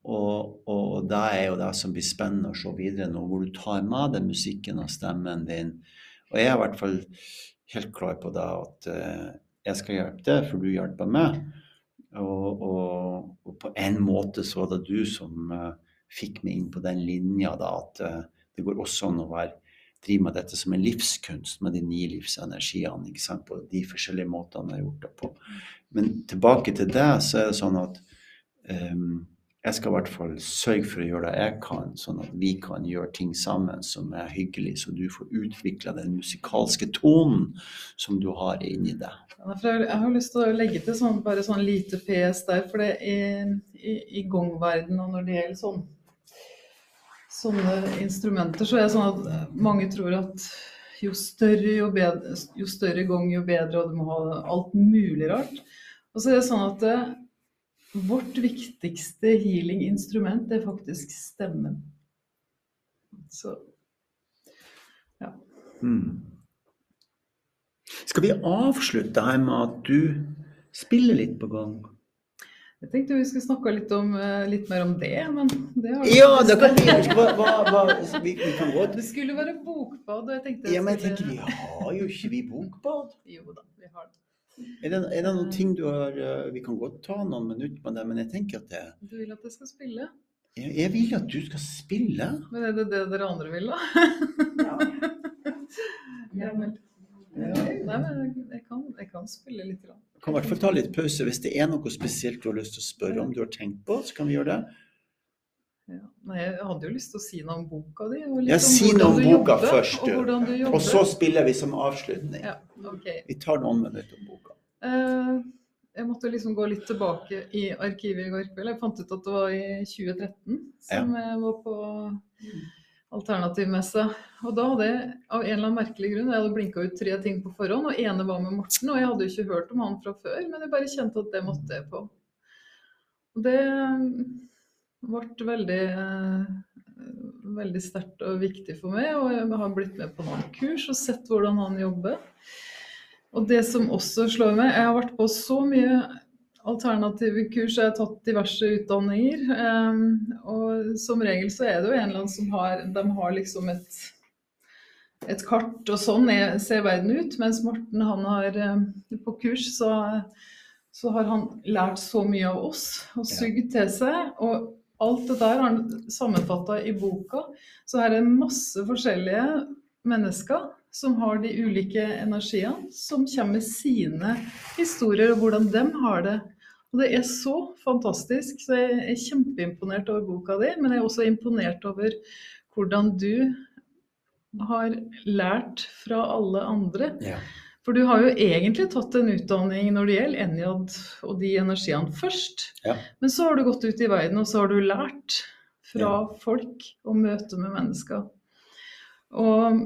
Og, og det er jo det som blir spennende å se videre nå, hvor du tar med deg musikken og stemmen din. Og jeg er i hvert fall helt klar på det at uh, jeg skal hjelpe deg, for du hjelper meg. Og, og, og på en måte så var det du som uh, fikk meg inn på den linja da, at uh, det går også an å være drive med dette som en livskunst, med de ni livsenergiene, ikke sant, på de forskjellige måtene jeg har gjort det på. Men tilbake til det, så er det sånn at ehm, jeg skal i hvert fall sørge for å gjøre det jeg kan, sånn at vi kan gjøre ting sammen som er hyggelig, så du får utvikla den musikalske tonen som du har inni deg. Jeg, har lyst til å legge til sånn, bare sånn lite PS der, for det i, i, i gongverdenen og når det gjelder sånn sånne instrumenter, så er det sånn at mange tror at jo større, jo, bedre, jo større gang, jo bedre, og du må ha alt mulig rart. Og så er det sånn at vårt viktigste healing-instrument er faktisk stemmen. Så Mm. Skal vi avslutte her med at du spiller litt på gang? jeg tenkte vi skulle snakke litt, om, eh, litt mer om det, men det har Ja, det kan vi hva, hva, hva, vi, vi kan godt Det skulle være bokbad, og jeg tenkte Ja, men jeg tenker vi har jo ikke vi bokbad. Jo da, vi har det. Er det, er det noen ting du har eh, Vi kan godt ta noen minutter med det, men jeg tenker at det Du vil at jeg skal spille? Jeg, jeg vil at du skal spille. Men er det det dere andre vil, da? Ja, ja, men Nei, men jeg, jeg, kan, jeg kan spille litt. Grann. Du kan i hvert fall ta litt pause. Hvis det er noe spesielt du har lyst til å spørre om du har tenkt på, så kan vi gjøre det. Ja. Nei, jeg hadde jo lyst til å si noe om boka di. Og litt Ja, om si noe om boka jobber, først, du. Og, du. Og så spiller vi som avslutning. Ja, okay. Vi tar noen minutter om boka. Eh, jeg måtte liksom gå litt tilbake i arkivet i går kveld. Jeg fant ut at det var i 2013 som jeg var på alternativmesse. Og da hadde jeg av en eller annen merkelig grunn, jeg hadde blinka ut tre ting på forhånd, og ene var med Morten, og jeg hadde jo ikke hørt om han fra før, men jeg bare kjente at det måtte jeg på. Og det ble veldig, eh, veldig sterkt og viktig for meg, og jeg har blitt med på noen kurs og sett hvordan han jobber. Og det som også slår meg, jeg har vært på så mye alternative kurs, jeg har tatt diverse utdanninger. eh, og som regel så er det jo en eller annen som har De har liksom et, et kart, og sånn er, ser verden ut. Mens Morten, han har eh, på kurs, så, så har han lært så mye av oss og sugd til seg. Og alt det der har han sammenfatta i boka. Så her er masse forskjellige mennesker som har de ulike energiene, som kommer med sine historier og hvordan de har det. Og det er så fantastisk. Så jeg er kjempeimponert over boka di, men jeg er også imponert over hvordan du har lært fra alle andre. Ja. For du har jo egentlig tatt en utdanning når det gjelder NJ og de energiene først. Ja. Men så har du gått ut i verden, og så har du lært fra folk og møte med mennesker. Og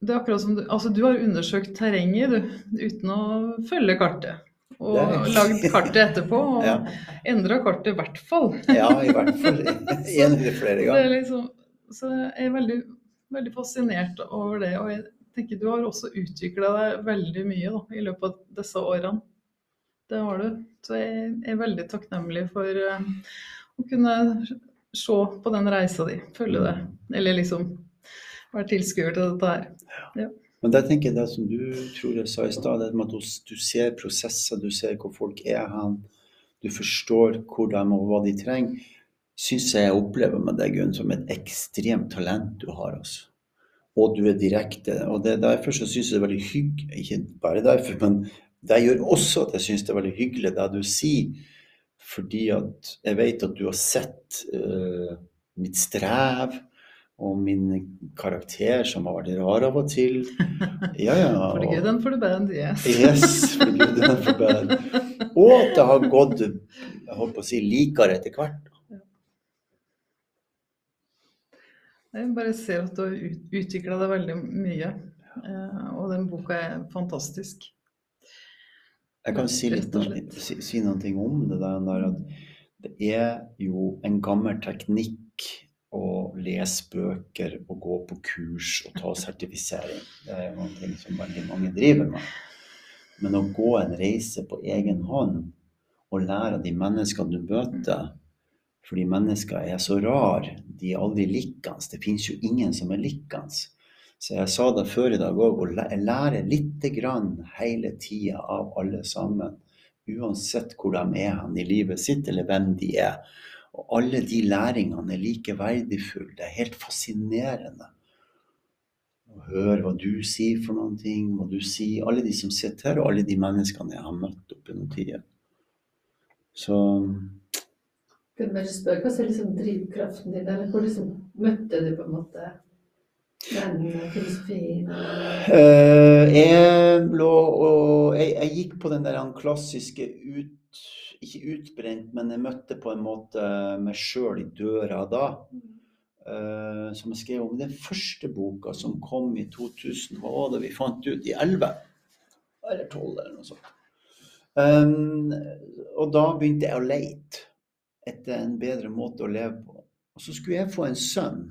det er akkurat som du, altså du har undersøkt terrenget du, uten å følge kartet. Og lagd kartet etterpå, og Ja. endra kartet i hvert fall. ja, i hvert fall en eller flere Det er ganger. liksom, så jeg er veldig, veldig fascinert over det. Og jeg tenker du har også utvikla deg veldig mye da, i løpet av disse årene. Det har du. Så jeg er veldig takknemlig for eh, å kunne se på den reisa di, følge det. Eller liksom være tilskuer til dette her. Men der tenker jeg det som du tror jeg sa i stad, det med at du- ser prosesser, du ser hvor folk er hen, du forstår hvor de og hva de trenger, syns jeg jeg opplever med deg, Gunn, som et ekstremt talent du har. altså. Og du er direkte. og det er Derfor så syns jeg det er veldig hyggelig Ikke bare derfor, men det gjør også at jeg syns det er veldig hyggelig det du sier. Fordi at jeg vet at du har sett uh, mitt strev og min karakter som har vært rar av og til. Ja, ja. For the good og- and for the band, yes. Yes, for good den for band. Og at det har gått jeg holdt på å si, likere etter hvert. Jeg bare ser at du har utvikla deg veldig mye. eh, Og den boka er fantastisk. Jeg kan si, litt, si, si noen ting om det der, at det er jo en gammel teknikk å lese bøker og gå på kurs og ta sertifisering. Det er noen noe som veldig mange driver med. Men å gå en reise på egen hånd og lære av de menneskene du møter Fordi mennesker er så rare. De er aldri likens. Det finnes jo ingen som er likens. Så jeg sa det før i dag òg, å jeg lære lite grann hele tida av alle sammen. Uansett hvor de er hen i livet sitt, eller hvem de er. Og alle de læringene er like verdifulle. Det er helt fascinerende å høre hva du sier for noen ting, hva du sier. Alle de som sitter her, og alle de menneskene jeg har møtt opp gjennom tida. Så Kunne bare spørre, Hva er liksom drivkraften din? Eller hvor liksom møtte du på en måte den filosofien? Eh, jeg lå og jeg, jeg gikk på den der klassiske ut, Ikke utbrent, men jeg møtte på en måte meg sjøl i døra da. Uh, som jeg skrev om den første boka som kom i 2000. Hva var det vi fant ut? I 11? Eller 12, eller noe sånt. Um, og da begynte jeg å leite etter en bedre måte å leve på. Og så skulle jeg få en sønn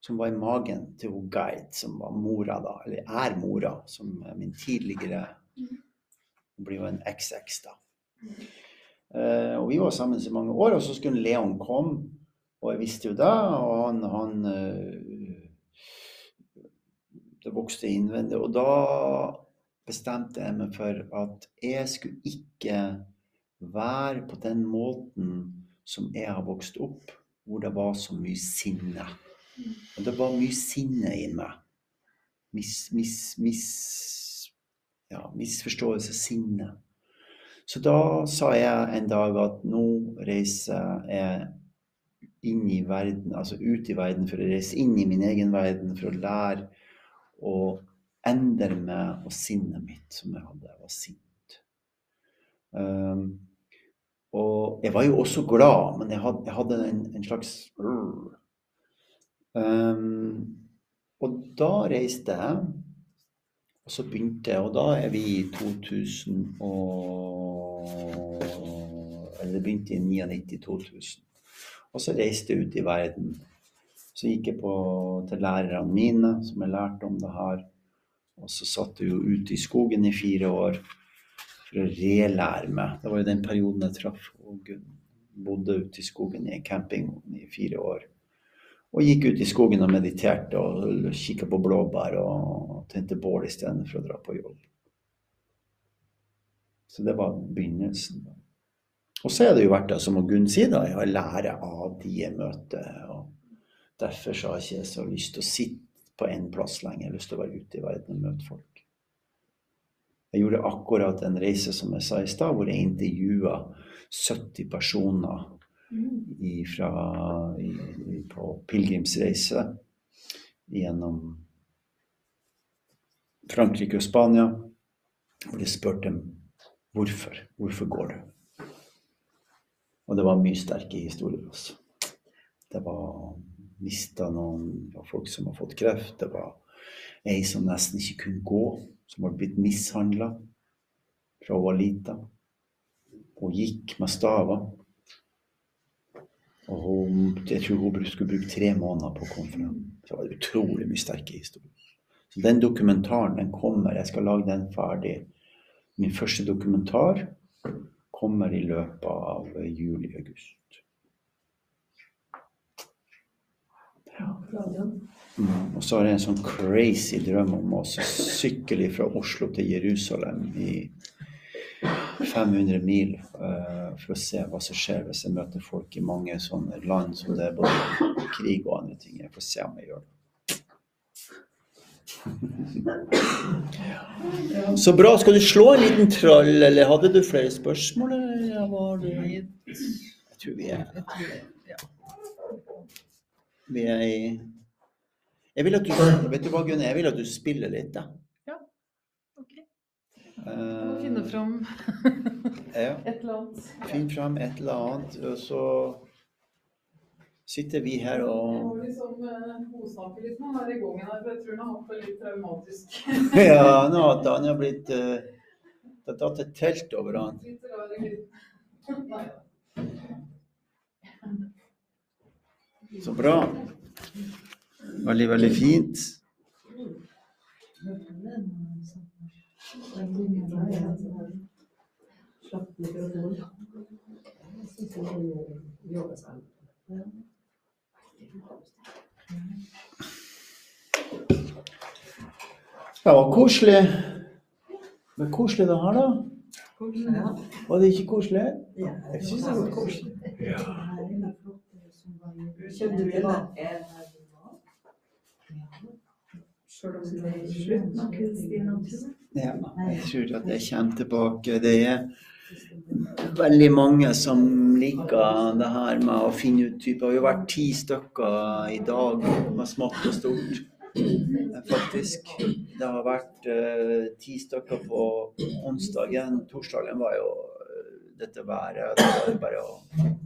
som var i magen til hun Guide, som var mora da, eller er mora, som min tidligere Hun blir jo en XX, da. Eh, og vi var sammen i mange år, og så skulle Leon komme, og jeg visste jo det, og han, han eh, Det vokste innvendig. Og da bestemte jeg meg for at jeg skulle ikke være på den måten som jeg har vokst opp, hvor det var så mye sinne. Og det var mye sinne i meg. Mis, mis, mis, ja, misforståelse, sinne. Så da sa jeg en dag at nå reiser jeg inn i verden, altså ut i verden, for å reise inn i min egen verden, for å lære å endre meg og sinnet mitt som jeg hadde. Var sint. Um, og jeg var jo også glad, men jeg hadde, jeg hadde en, en, slags um, Og da reiste jeg, og så begynte jeg, og da er vi i 2000 og Eller det begynte i 99-2000. Og så reiste jeg ut i verden. Så gikk jeg på, til lærerne mine, som jeg lærte om det her. Og så satt jeg jo ute i skogen i fire år for å relære meg. Det var jo den perioden jeg traff og bodde ute i skogen i en camping i fire år. Og gikk ut i skogen og mediterte og kikka på blåbær og tente bål istedenfor å dra på jobb. Så det var begynnelsen. Og så har det jo vært, som Gunn sier, da, å lære av de jeg møter. og Derfor så har jeg ikke så lyst til å sitte på én plass lenger. Jeg har lyst til å være ute i verden og møte folk. Jeg gjorde akkurat en reise som jeg sa i stad, hvor jeg intervjua 70 personer ifra, i, på pilegrimsreise gjennom Frankrike og Spania. Hvor jeg spurte dem hvorfor. Hvorfor går du? Og det var mye sterke historier. Også. Det var mista noen av folk som har fått kreft. Det var ei som nesten ikke kunne gå, som var blitt mishandla fra hun var lita. Hun gikk med staver. Og hun, jeg tror hun skulle bruke tre måneder på å komme frem. Så det var utrolig mye sterke historier. Så den dokumentaren den kommer. Jeg skal lage den ferdig. Min første dokumentar kommer i løpet av juli-august. Mm. Og så har jeg en sånn crazy drøm om å sykle fra Oslo til Jerusalem i 500 mil uh, for å se hva som skjer hvis jeg møter folk i mange sånne land som det er både krig og andre ting. Jeg får se om jeg gjør det. Så bra. Skal du slå en liten trall, eller hadde du flere spørsmål? Eller var det Jeg tror vi er Vi er i Jeg vil at du Vet du hva, Gunne, Jeg vil at du spiller litt, da. Jeg må finne fram ja. et eller annet. Finn fram et eller annet, og så sitter vi her og Jeg må liksom eh, godsnakke litt med han der i gangen her, for jeg tror han har hatt det litt traumatisk. Ja, nå at han har blitt uh, Det har tatt et telt over han. Litt rar. Så bra. Veldig, veldig fint. Det var koselig. Men koselig det her, da? Ja. Var det ikke koselig? Ja, Jeg syns det var koselig. Kjøpte du tilbake? Om det er kunstig natur. Ja, jeg tror at jeg kommer tilbake. Det er veldig mange som liker det her med å finne ut typer. Det har jo vært ti stykker i dag med smått og stort. Faktisk. Det har vært uh, ti stykker på onsdagen. Torsdagen var jo eh, dette været. Det var bare å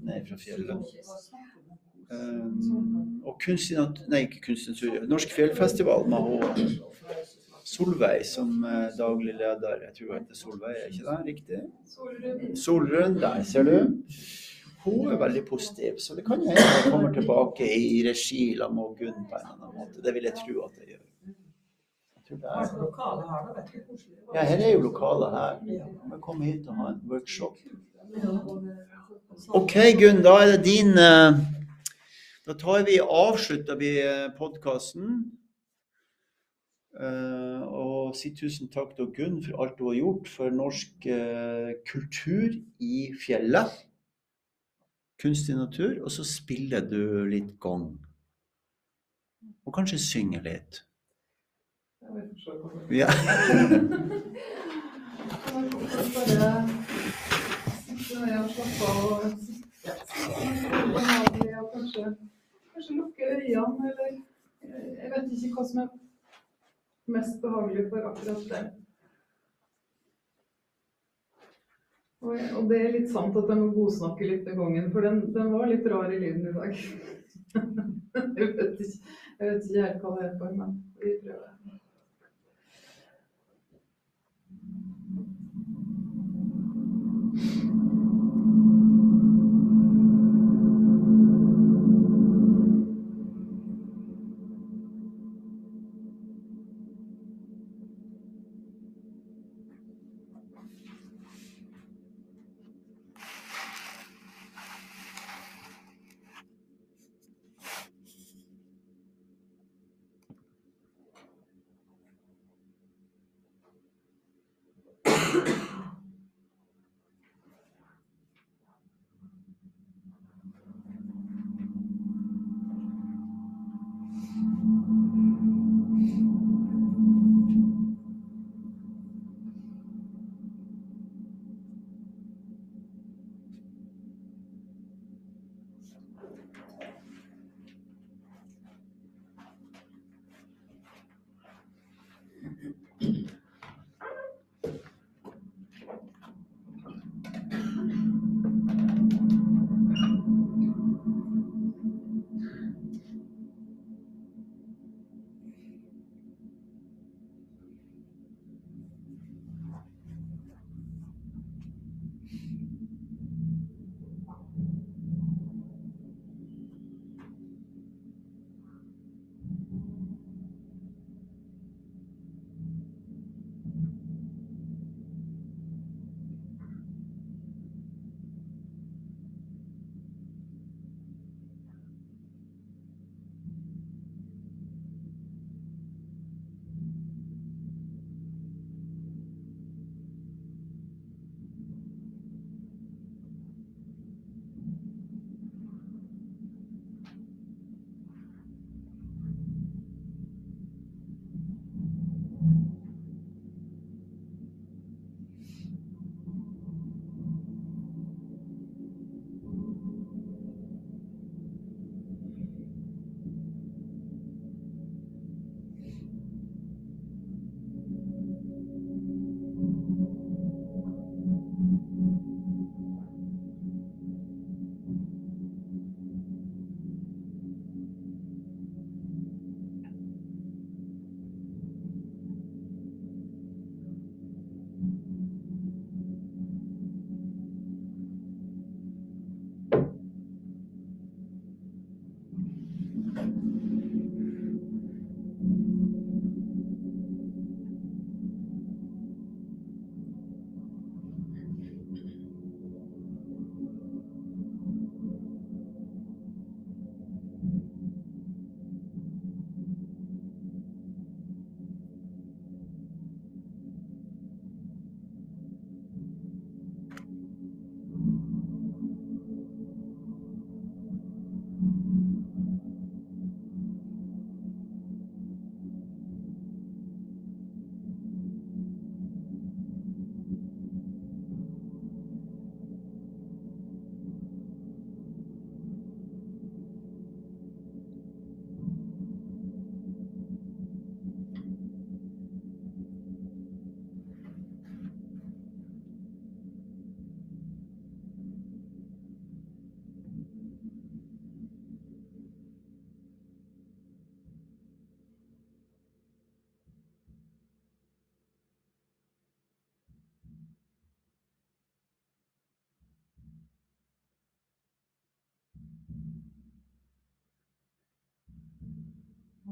ned fra fjellet. Eh, og kunstig Nei, ikke kunstig. Norsk fjellfestival med hun Solveig som eh, daglig leder. Jeg tror hun heter Solveig, er ikke det riktig? Solrun, der ser du. Hun er veldig positiv, så det kan hende jeg kommer tilbake i regi sammen med Gunn på en eller annen måte. Det vil jeg tro at jeg gjør. Jeg tror det er Altså. Ja, her er jo lokalet her. Vi kommer hit og ha en workshop. OK, Gunn, da er det din eh, Da tar vi avslutter vi podkasten. og si tusen takk til Gunn for alt hun har gjort for norsk uh, kultur i fjellet. Kunstig natur. Og så spiller du litt gong. Og kanskje synger litt. Ja. Bare ja, kanskje, lukke øynene, eller jeg jeg vet ikke hva som er mest behagelig for akkurat det. Og, og det er litt sant at jeg må godsnakke litt med gangen, for den, den var litt rar i lyden i dag. jeg, vet ikke, jeg vet ikke helt hva det er for, men vi prøver.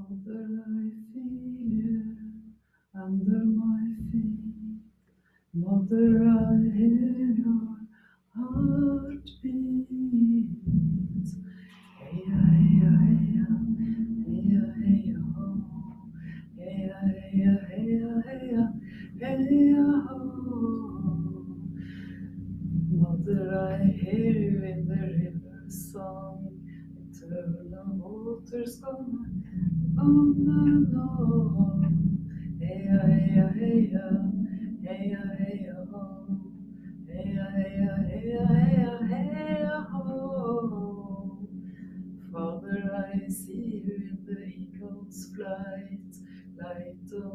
Aldır I under my feet. Mother, I hear your heartbeat. Hey, hey, hey, hey, hey, hey, ho. Hey, hey, hey, hey, hey, hey, ho. Mother, I hear you in the river song. Eternal waters gonna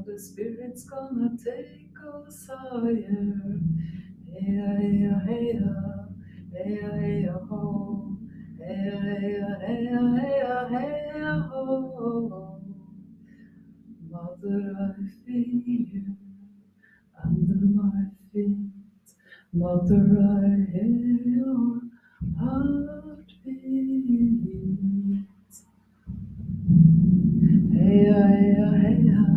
the Spirit's gonna take us higher. Hey, hey, hey, hey, ho. Hey, hey, hey, hey, ho. Mother, I feel you under my feet. Mother, I hear your heartbeat. Hey, hey, hey, hey.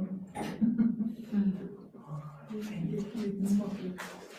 schon. Mhm. Oh,